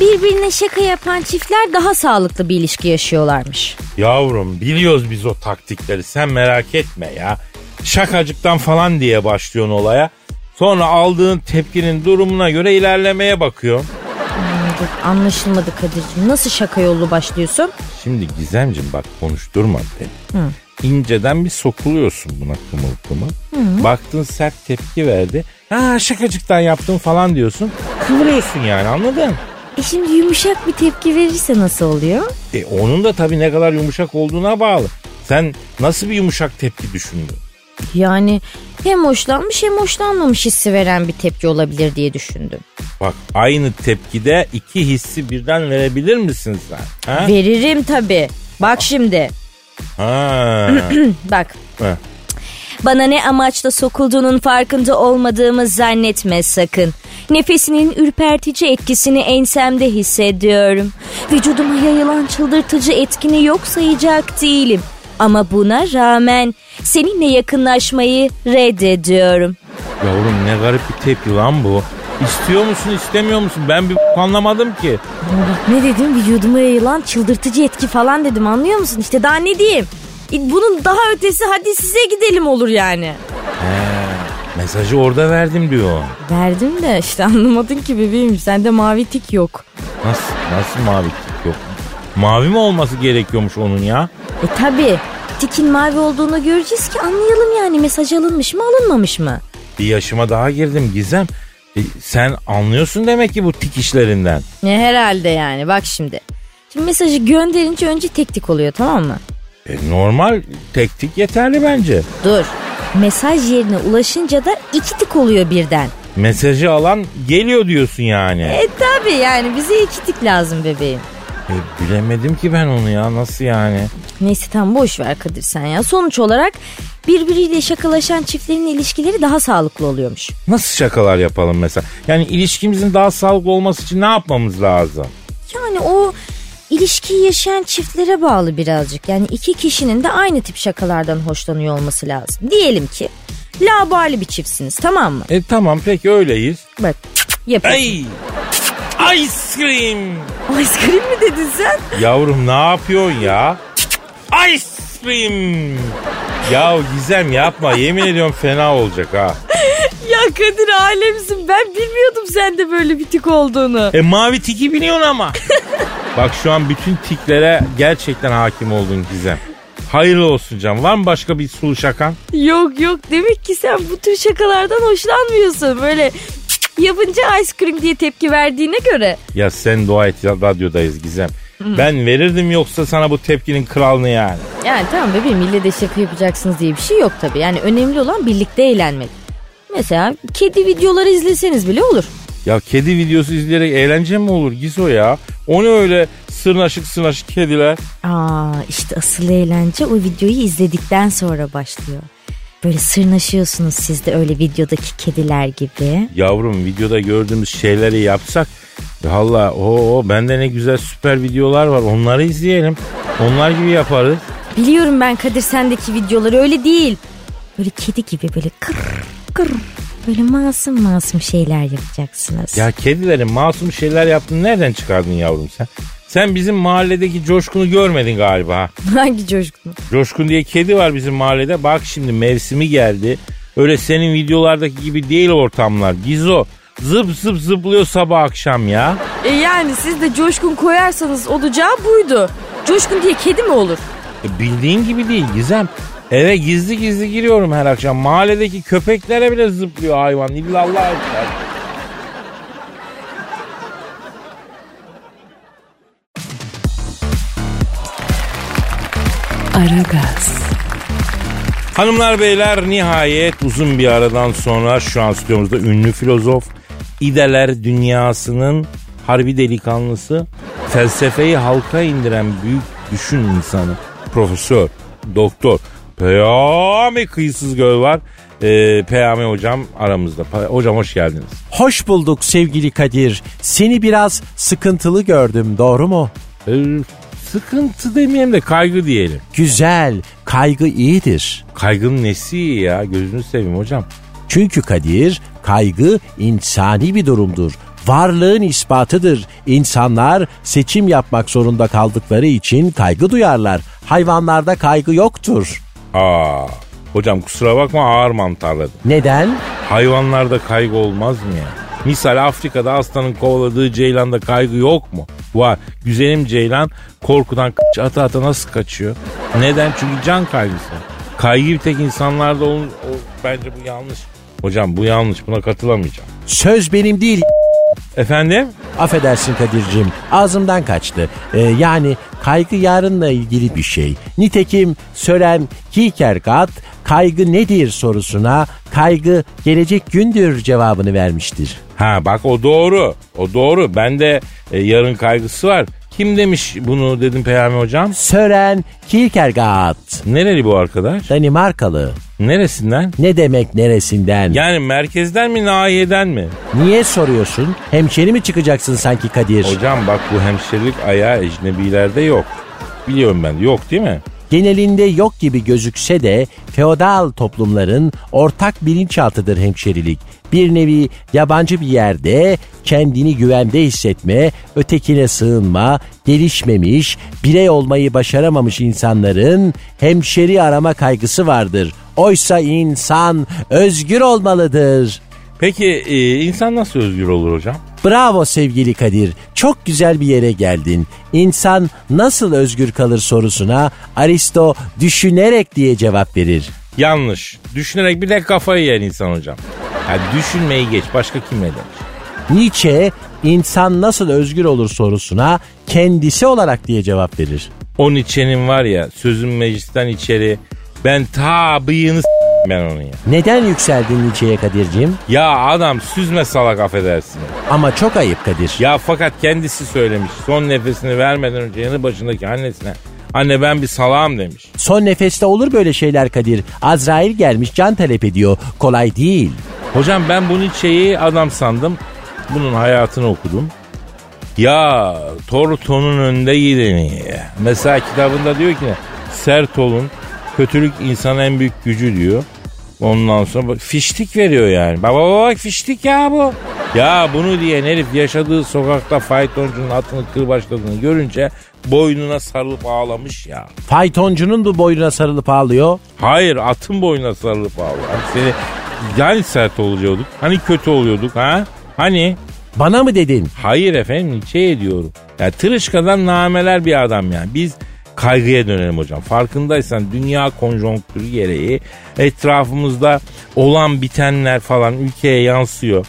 birbirine şaka yapan çiftler daha sağlıklı bir ilişki yaşıyorlarmış. Yavrum biliyoruz biz o taktikleri sen merak etme ya. Şakacıktan falan diye başlıyorsun olaya. Sonra aldığın tepkinin durumuna göre ilerlemeye bakıyor. Anladık, anlaşılmadı Kadir'cim. Nasıl şaka yollu başlıyorsun? Şimdi Gizemciğim bak konuşturma beni. inceden bir sokuluyorsun buna kımıl kımıl. Baktın sert tepki verdi. Ha şakacıktan yaptım falan diyorsun. Kıvırıyorsun yani anladın? E şimdi yumuşak bir tepki verirse nasıl oluyor? E onun da tabii ne kadar yumuşak olduğuna bağlı. Sen nasıl bir yumuşak tepki düşündün? Yani hem hoşlanmış hem hoşlanmamış hissi veren bir tepki olabilir diye düşündüm. Bak aynı tepkide iki hissi birden verebilir misin sen? Ha? Veririm tabii. Bak şimdi. ha. <clears throat> Bak. Heh. Bana ne amaçla sokulduğunun farkında olmadığımı zannetme sakın. Nefesinin ürpertici etkisini ensemde hissediyorum. Vücuduma yayılan çıldırtıcı etkini yok sayacak değilim. Ama buna rağmen seninle yakınlaşmayı reddediyorum. Yavrum ne garip bir tepki lan bu. İstiyor musun istemiyor musun? Ben bir <laughs> anlamadım ki. Bak ne dedim vücuduma yayılan çıldırtıcı etki falan dedim anlıyor musun? İşte daha ne diyeyim? E, Bunun daha ötesi hadi size gidelim olur yani. Mesajı orada verdim diyor. Verdim de işte <laughs> anlamadın ki bebeğim sende mavi tik yok. Nasıl, nasıl mavi tik yok? Mavi mi olması gerekiyormuş onun ya? E tabi tikin mavi olduğunu göreceğiz ki anlayalım yani mesaj alınmış mı alınmamış mı? Bir yaşıma daha girdim Gizem. E, sen anlıyorsun demek ki bu tik işlerinden. Ne herhalde yani bak şimdi. Şimdi mesajı gönderince önce tek tik oluyor tamam mı? E, normal tek tik yeterli bence. Dur. Mesaj yerine ulaşınca da iki tik oluyor birden. Mesajı alan geliyor diyorsun yani. E tabi yani bize iki tik lazım bebeğim. E, bilemedim ki ben onu ya nasıl yani? Neyse tamam boş ver Kadir sen ya. Sonuç olarak birbiriyle şakalaşan çiftlerin ilişkileri daha sağlıklı oluyormuş. Nasıl şakalar yapalım mesela? Yani ilişkimizin daha sağlıklı olması için ne yapmamız lazım? Yani o ilişkiyi yaşayan çiftlere bağlı birazcık. Yani iki kişinin de aynı tip şakalardan hoşlanıyor olması lazım. Diyelim ki labali bir çiftsiniz tamam mı? E tamam peki öyleyiz. Bak yapıyorsun. Ay! Ice cream! Ice cream mi dedin sen? Yavrum ne yapıyorsun ya? Ice cream! Ya Gizem yapma yemin ediyorum fena olacak ha. Ya Kadir alemsin ben bilmiyordum sende böyle bir tik olduğunu. E mavi tiki biliyorsun ama. <laughs> Bak şu an bütün tiklere gerçekten hakim oldun Gizem. Hayırlı olsun canım. Var mı başka bir sulu şakan? Yok yok demek ki sen bu tür şakalardan hoşlanmıyorsun. Böyle yapınca ice cream diye tepki verdiğine göre. Ya sen dua et ya, radyodayız Gizem. Ben verirdim yoksa sana bu tepkinin kralını yani. Yani tamam bebeğim ille de şaka yapacaksınız diye bir şey yok tabii. Yani önemli olan birlikte eğlenmek. Mesela kedi videoları izleseniz bile olur. Ya kedi videosu izleyerek eğlence mi olur Gizo ya? O ne öyle sırnaşık sırnaşık kediler? Aa işte asıl eğlence o videoyu izledikten sonra başlıyor. Böyle sırnaşıyorsunuz siz de öyle videodaki kediler gibi. Yavrum videoda gördüğümüz şeyleri yapsak Valla o bende ne güzel süper videolar var onları izleyelim. Onlar gibi yaparız. Biliyorum ben Kadir sendeki videoları öyle değil. Böyle kedi gibi böyle kır kır böyle masum masum şeyler yapacaksınız. Ya kedilerin masum şeyler yaptığını nereden çıkardın yavrum sen? Sen bizim mahalledeki Coşkun'u görmedin galiba. ha. <laughs> Hangi coşkun? Coşkun diye kedi var bizim mahallede. Bak şimdi mevsimi geldi. Öyle senin videolardaki gibi değil ortamlar. Gizo zıp zıp zıplıyor sabah akşam ya. E yani siz de coşkun koyarsanız olacağı buydu. Coşkun diye kedi mi olur? E bildiğin gibi değil Gizem. Eve gizli gizli giriyorum her akşam. Mahalledeki köpeklere bile zıplıyor hayvan. İllallah etler. Aragaz, Hanımlar beyler nihayet uzun bir aradan sonra şu an stüdyomuzda ünlü filozof, ideler dünyasının harbi delikanlısı, felsefeyi halka indiren büyük düşün insanı, profesör, doktor, Peyami Kıyısız Göl var. Ee, Peyami hocam aramızda. Hocam hoş geldiniz. Hoş bulduk sevgili Kadir. Seni biraz sıkıntılı gördüm doğru mu? Ee, sıkıntı demeyelim de kaygı diyelim. Güzel, kaygı iyidir. Kaygının nesi iyi ya gözünü seveyim hocam. Çünkü Kadir, kaygı insani bir durumdur. Varlığın ispatıdır. İnsanlar seçim yapmak zorunda kaldıkları için kaygı duyarlar. Hayvanlarda kaygı yoktur. Aa, hocam kusura bakma ağır mantarladım. Neden? Hayvanlarda kaygı olmaz mı ya? Misal Afrika'da aslanın kovaladığı ceylanda kaygı yok mu? Var. Güzelim ceylan korkudan kaç ata ata nasıl kaçıyor? Neden? Çünkü can kaygısı. Kaygı bir tek insanlarda olur. O, bence bu yanlış. Hocam bu yanlış. Buna katılamayacağım. Söz benim değil. Efendim? Affedersin Kadir'cim ağzımdan kaçtı. Ee, yani kaygı yarınla ilgili bir şey. Nitekim Sören Kierkegaard kaygı nedir sorusuna kaygı gelecek gündür cevabını vermiştir. Ha bak o doğru. O doğru. Bende e, yarın kaygısı var. Kim demiş bunu dedim Peyami hocam? Sören Kierkegaard Nereli bu arkadaş? Danimarkalı. Neresinden? Ne demek neresinden? Yani merkezden mi nahiyeden mi? Niye soruyorsun? Hemşeri mi çıkacaksın sanki Kadir? Hocam bak bu hemşerilik ayağı ecnebilerde yok. Biliyorum ben yok değil mi? Genelinde yok gibi gözükse de feodal toplumların ortak bilinçaltıdır hemşerilik. Bir nevi yabancı bir yerde kendini güvende hissetme, ötekine sığınma, gelişmemiş, birey olmayı başaramamış insanların hemşeri arama kaygısı vardır. Oysa insan özgür olmalıdır. Peki e, insan nasıl özgür olur hocam? Bravo sevgili Kadir. Çok güzel bir yere geldin. İnsan nasıl özgür kalır sorusuna Aristo düşünerek diye cevap verir. Yanlış. Düşünerek bir de kafayı yer insan hocam. Ha, düşünmeyi geç başka kim ne demiş? Nietzsche insan nasıl özgür olur sorusuna kendisi olarak diye cevap verir. O Nietzsche'nin var ya sözün meclisten içeri ben ta bıyığını s- ben onu ya. Neden yükseldin Nietzsche'ye Kadir'cim? Ya adam süzme salak affedersin. Ama çok ayıp Kadir. Ya fakat kendisi söylemiş son nefesini vermeden önce yanı başındaki annesine anne ben bir salağım demiş. Son nefeste olur böyle şeyler Kadir. Azrail gelmiş can talep ediyor. Kolay değil. Hocam ben bu Nietzsche'yi adam sandım. Bunun hayatını okudum. Ya Torto'nun önde gideni. Mesela kitabında diyor ki sert olun. Kötülük insanın en büyük gücü diyor. Ondan sonra bak, fiştik veriyor yani. Bak bak bak fiştik ya bu. Ya bunu diyen herif yaşadığı sokakta faytoncunun atını kırbaçladığını görünce boynuna sarılıp ağlamış ya. Faytoncunun bu boynuna sarılıp ağlıyor. Hayır atın boynuna sarılıp ağlıyor. Hani seni yani sert oluyorduk. Hani kötü oluyorduk ha? Hani? Bana mı dedin? Hayır efendim şey diyorum. Ya tırışkadan nameler bir adam yani. Biz kaygıya dönelim hocam. Farkındaysan dünya konjonktürü gereği etrafımızda olan bitenler falan ülkeye yansıyor.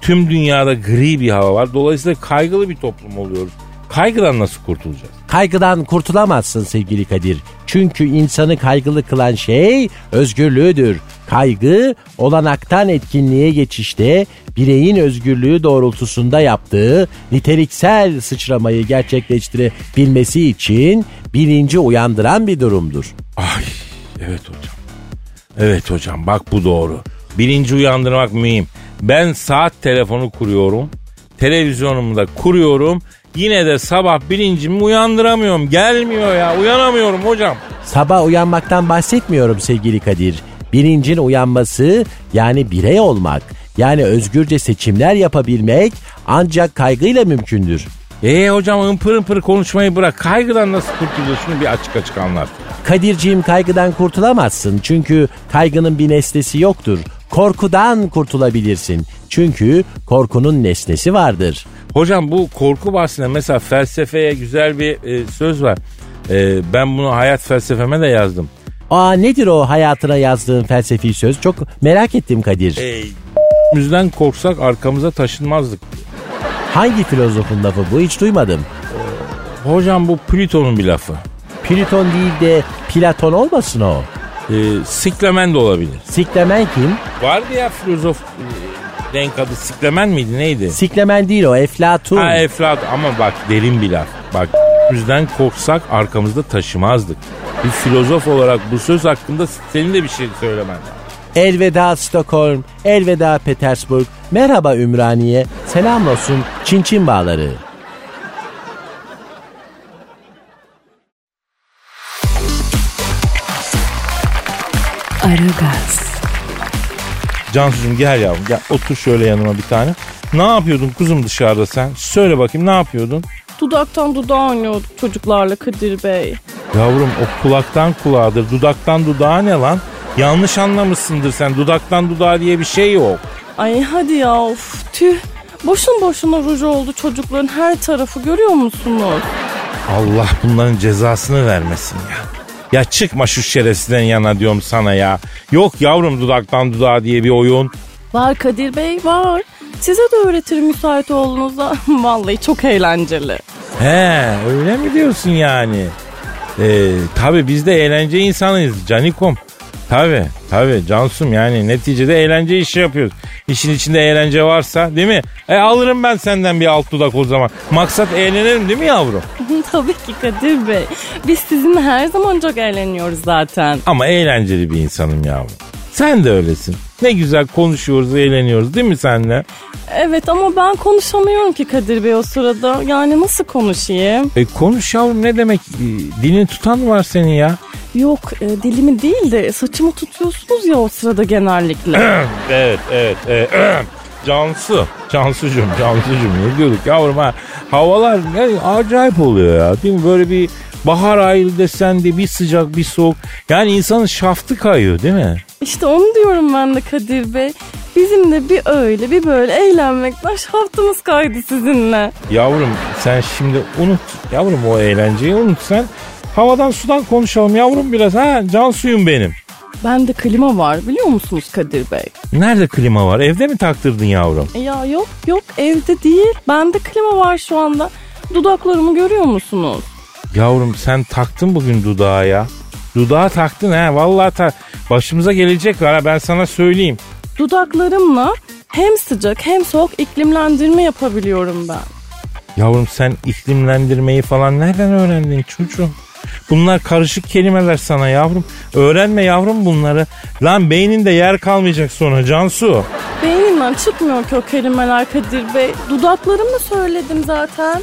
Tüm dünyada gri bir hava var. Dolayısıyla kaygılı bir toplum oluyoruz. Kaygıdan nasıl kurtulacağız? Kaygıdan kurtulamazsın sevgili Kadir. Çünkü insanı kaygılı kılan şey özgürlüğüdür. Kaygı olanaktan etkinliğe geçişte bireyin özgürlüğü doğrultusunda yaptığı niteliksel sıçramayı gerçekleştirebilmesi için bilinci uyandıran bir durumdur. Ay evet hocam. Evet hocam bak bu doğru. Bilinci uyandırmak mühim. Ben saat telefonu kuruyorum. Televizyonumu da kuruyorum. Yine de sabah bilincimi uyandıramıyorum. Gelmiyor ya uyanamıyorum hocam. Sabah uyanmaktan bahsetmiyorum sevgili Kadir. Bilincin uyanması yani birey olmak yani özgürce seçimler yapabilmek ancak kaygıyla mümkündür. Ee hocam ımpır ımpır konuşmayı bırak. Kaygıdan nasıl kurtulacağız? Şunu bir açık açık anlat. Kadirciğim kaygıdan kurtulamazsın çünkü kaygının bir nesnesi yoktur. Korkudan kurtulabilirsin çünkü korkunun nesnesi vardır. Hocam bu korku bahsinde mesela felsefeye güzel bir e, söz var. E, ben bunu hayat felsefeme de yazdım. Aa nedir o hayatına yazdığın felsefi söz? Çok merak ettim Kadir. E, Müzden korksak arkamıza taşınmazdık. Hangi filozofun lafı bu hiç duymadım. Hocam bu Plüton'un bir lafı. Plüton değil de Platon olmasın o. E, Siklemen de olabilir. Siklemen kim? Vardı ya filozof e, renk adı Siklemen miydi neydi? Siklemen değil o Eflatun. Ha Eflat ama bak derin bir laf. Bak yüzden korksak arkamızda taşımazdık. Bir filozof olarak bu söz hakkında senin de bir şey söylemen lazım. Elveda Stockholm, elveda Petersburg, merhaba Ümraniye, selam olsun Çin Çin bağları. Aragaz, Cansucuğum gel yavrum gel otur şöyle yanıma bir tane. Ne yapıyordun kuzum dışarıda sen? Söyle bakayım ne yapıyordun? Dudaktan dudağa oynuyorduk çocuklarla Kadir Bey. Yavrum o kulaktan kulağıdır dudaktan dudağa ne lan? Yanlış anlamışsındır sen dudaktan dudağa diye bir şey yok. Ay hadi ya of tüh. Boşun boşuna ruj oldu çocukların her tarafı görüyor musunuz? Allah bunların cezasını vermesin ya. Ya çıkma şu şerefsizden yana diyorum sana ya. Yok yavrum dudaktan dudağa diye bir oyun. Var Kadir Bey var. Size de öğretirim müsait olduğunuzda. <laughs> Vallahi çok eğlenceli. He öyle mi diyorsun yani? Ee, tabii biz de eğlence insanıyız canikom. Tabii tabii Cansum yani neticede eğlence işi yapıyoruz. İşin içinde eğlence varsa değil mi? E alırım ben senden bir alt dudak o zaman. Maksat eğlenelim değil mi yavrum? <laughs> Tabii ki Kadir Bey. Biz sizinle her zaman çok eğleniyoruz zaten. Ama eğlenceli bir insanım yavrum. Sen de öylesin. Ne güzel konuşuyoruz, eğleniyoruz değil mi senle? Evet ama ben konuşamıyorum ki Kadir Bey o sırada. Yani nasıl konuşayım? E konuş yavrum ne demek? E, dilini tutan var senin ya? Yok e, dilimi değil de saçımı tutuyorsunuz ya o sırada genellikle. <clears throat> evet, evet. evet. <clears throat> Cansu, Cansucum, Cansucum ne diyorduk yavrum ha? Havalar ne acayip oluyor ya değil mi? Böyle bir bahar ayı desen de bir sıcak bir soğuk. Yani insanın şaftı kayıyor değil mi? İşte onu diyorum ben de Kadir Bey. Bizim de bir öyle bir böyle eğlenmekten şaftımız kaydı sizinle. Yavrum sen şimdi unut yavrum o eğlenceyi unut sen. Havadan sudan konuşalım yavrum biraz ha can suyum benim. Bende klima var biliyor musunuz Kadir Bey? Nerede klima var? Evde mi taktırdın yavrum? E ya yok yok evde değil. Bende klima var şu anda. Dudaklarımı görüyor musunuz? Yavrum sen taktın bugün dudağa ya. Dudağa taktın ha vallahi ta başımıza gelecek var ha ben sana söyleyeyim. Dudaklarımla hem sıcak hem soğuk iklimlendirme yapabiliyorum ben. Yavrum sen iklimlendirmeyi falan nereden öğrendin çocuğum? Bunlar karışık kelimeler sana yavrum. Öğrenme yavrum bunları. Lan beyninde yer kalmayacak sonra Cansu. Beynimden çıkmıyor ki o kelimeler Kadir Bey. Dudaklarımla söyledim zaten.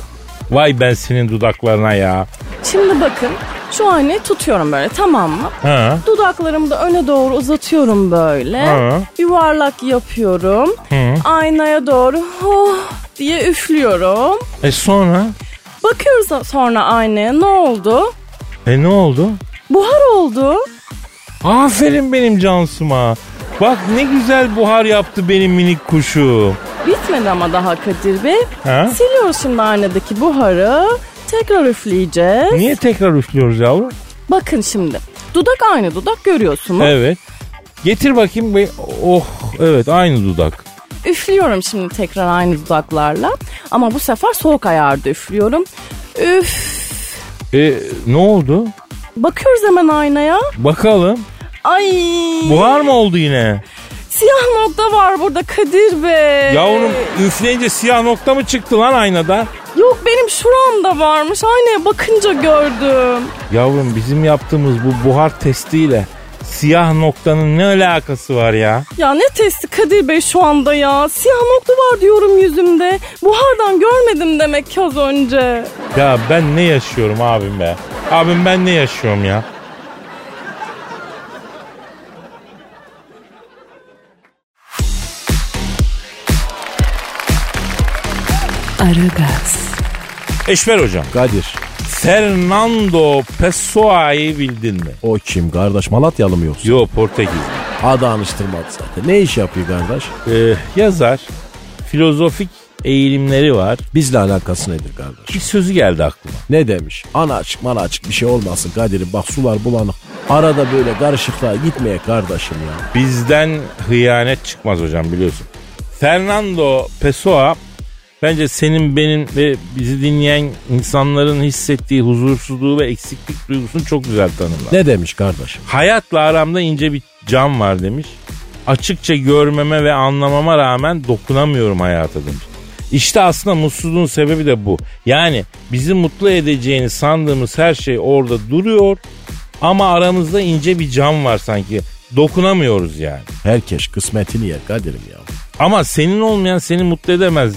Vay ben senin dudaklarına ya. Şimdi bakın şu aynayı tutuyorum böyle tamam mı? Ha. Dudaklarımı da öne doğru uzatıyorum böyle. Ha. Yuvarlak yapıyorum. Hı. Aynaya doğru oh diye üflüyorum. E sonra? Bakıyoruz sonra aynaya ne oldu? E ne oldu? Buhar oldu. Aferin benim Cansu'ma. Bak ne güzel buhar yaptı benim minik kuşum. Bitmedi ama daha Kadir Bey. Ha? Siliyoruz şimdi aynadaki buharı. Tekrar üfleyeceğiz. Niye tekrar üflüyoruz yavrum? Bakın şimdi. Dudak aynı dudak görüyorsunuz. Evet. Getir bakayım. be- Oh evet aynı dudak. Üflüyorum şimdi tekrar aynı dudaklarla. Ama bu sefer soğuk ayarda üflüyorum. Üf. E ne oldu? Bakıyoruz hemen aynaya. Bakalım. Ay. Buhar mı oldu yine? Siyah nokta var burada Kadir Bey. Yavrum üfleyince siyah nokta mı çıktı lan aynada? Yok benim şuramda varmış. Aynaya bakınca gördüm. Yavrum bizim yaptığımız bu buhar testiyle siyah noktanın ne alakası var ya? Ya ne testi Kadir Bey şu anda ya? Siyah nokta var diyorum yüzümde. Buhardan görmedim demek ki az önce. Ya ben ne yaşıyorum abim be? Abim ben ne yaşıyorum ya? Aragaz, Eşver hocam. Kadir. Fernando Pessoa'yı bildin mi? O kim kardeş Malatyalı mı yoksa? Yo Portekiz. Adı anıştırmadı zaten. Ne iş yapıyor kardeş? Ee, yazar. Filozofik eğilimleri var. Bizle alakası nedir kardeş? Bir sözü geldi aklıma. Ne demiş? Ana açık mana açık bir şey olmasın Kadir'im. Bak sular bulanık. Arada böyle karışıklığa gitmeye kardeşim ya. Bizden hıyanet çıkmaz hocam biliyorsun. Fernando Pessoa bence senin benim ve bizi dinleyen insanların hissettiği huzursuzluğu ve eksiklik duygusunu çok güzel tanımlar. Ne demiş kardeşim? Hayatla aramda ince bir cam var demiş. Açıkça görmeme ve anlamama rağmen dokunamıyorum hayata demiş. İşte aslında mutsuzluğun sebebi de bu. Yani bizi mutlu edeceğini sandığımız her şey orada duruyor ama aramızda ince bir cam var sanki. Dokunamıyoruz yani. Herkes kısmetini yer Kadir'im ya. Ama senin olmayan seni mutlu edemez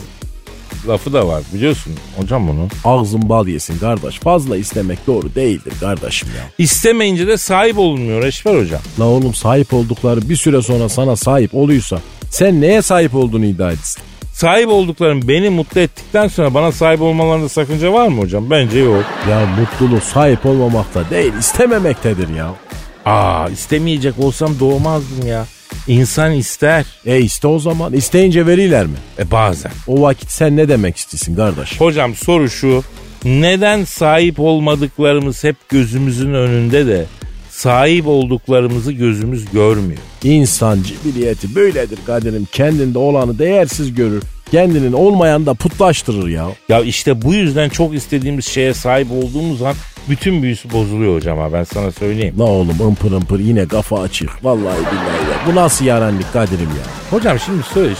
lafı da var biliyorsun hocam bunu. Ağzın bal yesin kardeş. Fazla istemek doğru değildir kardeşim ya. İstemeyince de sahip olunmuyor Eşber hocam. La oğlum sahip oldukları bir süre sonra sana sahip oluyorsa sen neye sahip olduğunu iddia etsin. Sahip olduklarım beni mutlu ettikten sonra bana sahip olmalarında sakınca var mı hocam? Bence yok. Ya mutluluk sahip olmamakta değil istememektedir ya. Aa istemeyecek olsam doğmazdım ya. İnsan ister. E iste o zaman. İsteyince veriler mi? E bazen. O vakit sen ne demek istiyorsun kardeş? Hocam soru şu. Neden sahip olmadıklarımız hep gözümüzün önünde de sahip olduklarımızı gözümüz görmüyor? İnsan cibiliyeti böyledir Kadir'im. Kendinde olanı değersiz görür. Kendinin olmayan da putlaştırır ya. Ya işte bu yüzden çok istediğimiz şeye sahip olduğumuz an bütün büyüsü bozuluyor hocam ha ben sana söyleyeyim. La oğlum ımpır ımpır yine kafa açık. Vallahi billahi ya. Bu nasıl yarenlik Kadir'im ya? Hocam şimdi söyle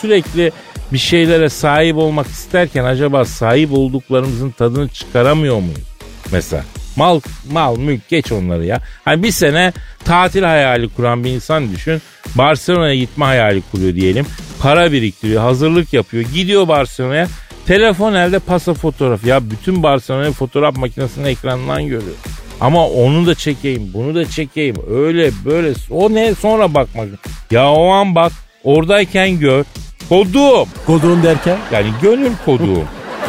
sürekli bir şeylere sahip olmak isterken acaba sahip olduklarımızın tadını çıkaramıyor muyuz? Mesela mal mal mülk geç onları ya. Hani bir sene tatil hayali kuran bir insan düşün. Barcelona'ya gitme hayali kuruyor diyelim. Para biriktiriyor, hazırlık yapıyor. Gidiyor Barcelona'ya. Telefon elde pasa fotoğraf. Ya bütün Barcelona'yı fotoğraf makinesinin ekranından görüyor. Ama onu da çekeyim, bunu da çekeyim. Öyle böyle. O ne sonra bakmak. Ya o an bak. Oradayken gör. Kodum. Kodun derken? Yani gönül koduğum.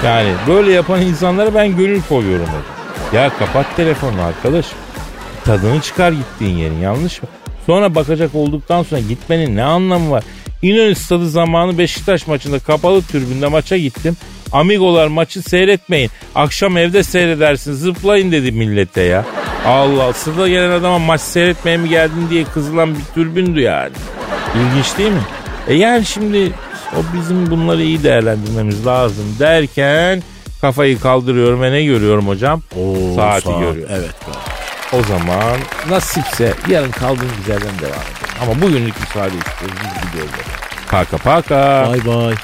Yani böyle yapan insanlara ben gönül koyuyorum. hocam. Ya kapat telefonu arkadaş. Tadını çıkar gittiğin yerin yanlış mı? Sonra bakacak olduktan sonra gitmenin ne anlamı var? İnönü stadı zamanı Beşiktaş maçında kapalı tribünde maça gittim. Amigolar maçı seyretmeyin. Akşam evde seyredersin zıplayın dedi millete ya. Allah sırda gelen adama maç seyretmeye mi geldin diye kızılan bir türbündü yani. İlginç değil mi? E yani şimdi o bizim bunları iyi değerlendirmemiz lazım derken kafayı kaldırıyorum ve ne görüyorum hocam? Oo, Saati saat. görüyorum. Evet. O zaman nasipse yarın kaldığımız yerden devam edelim. Ama bugünlük müsaade istiyoruz. Biz gidiyoruz. Paka paka. Bay bay.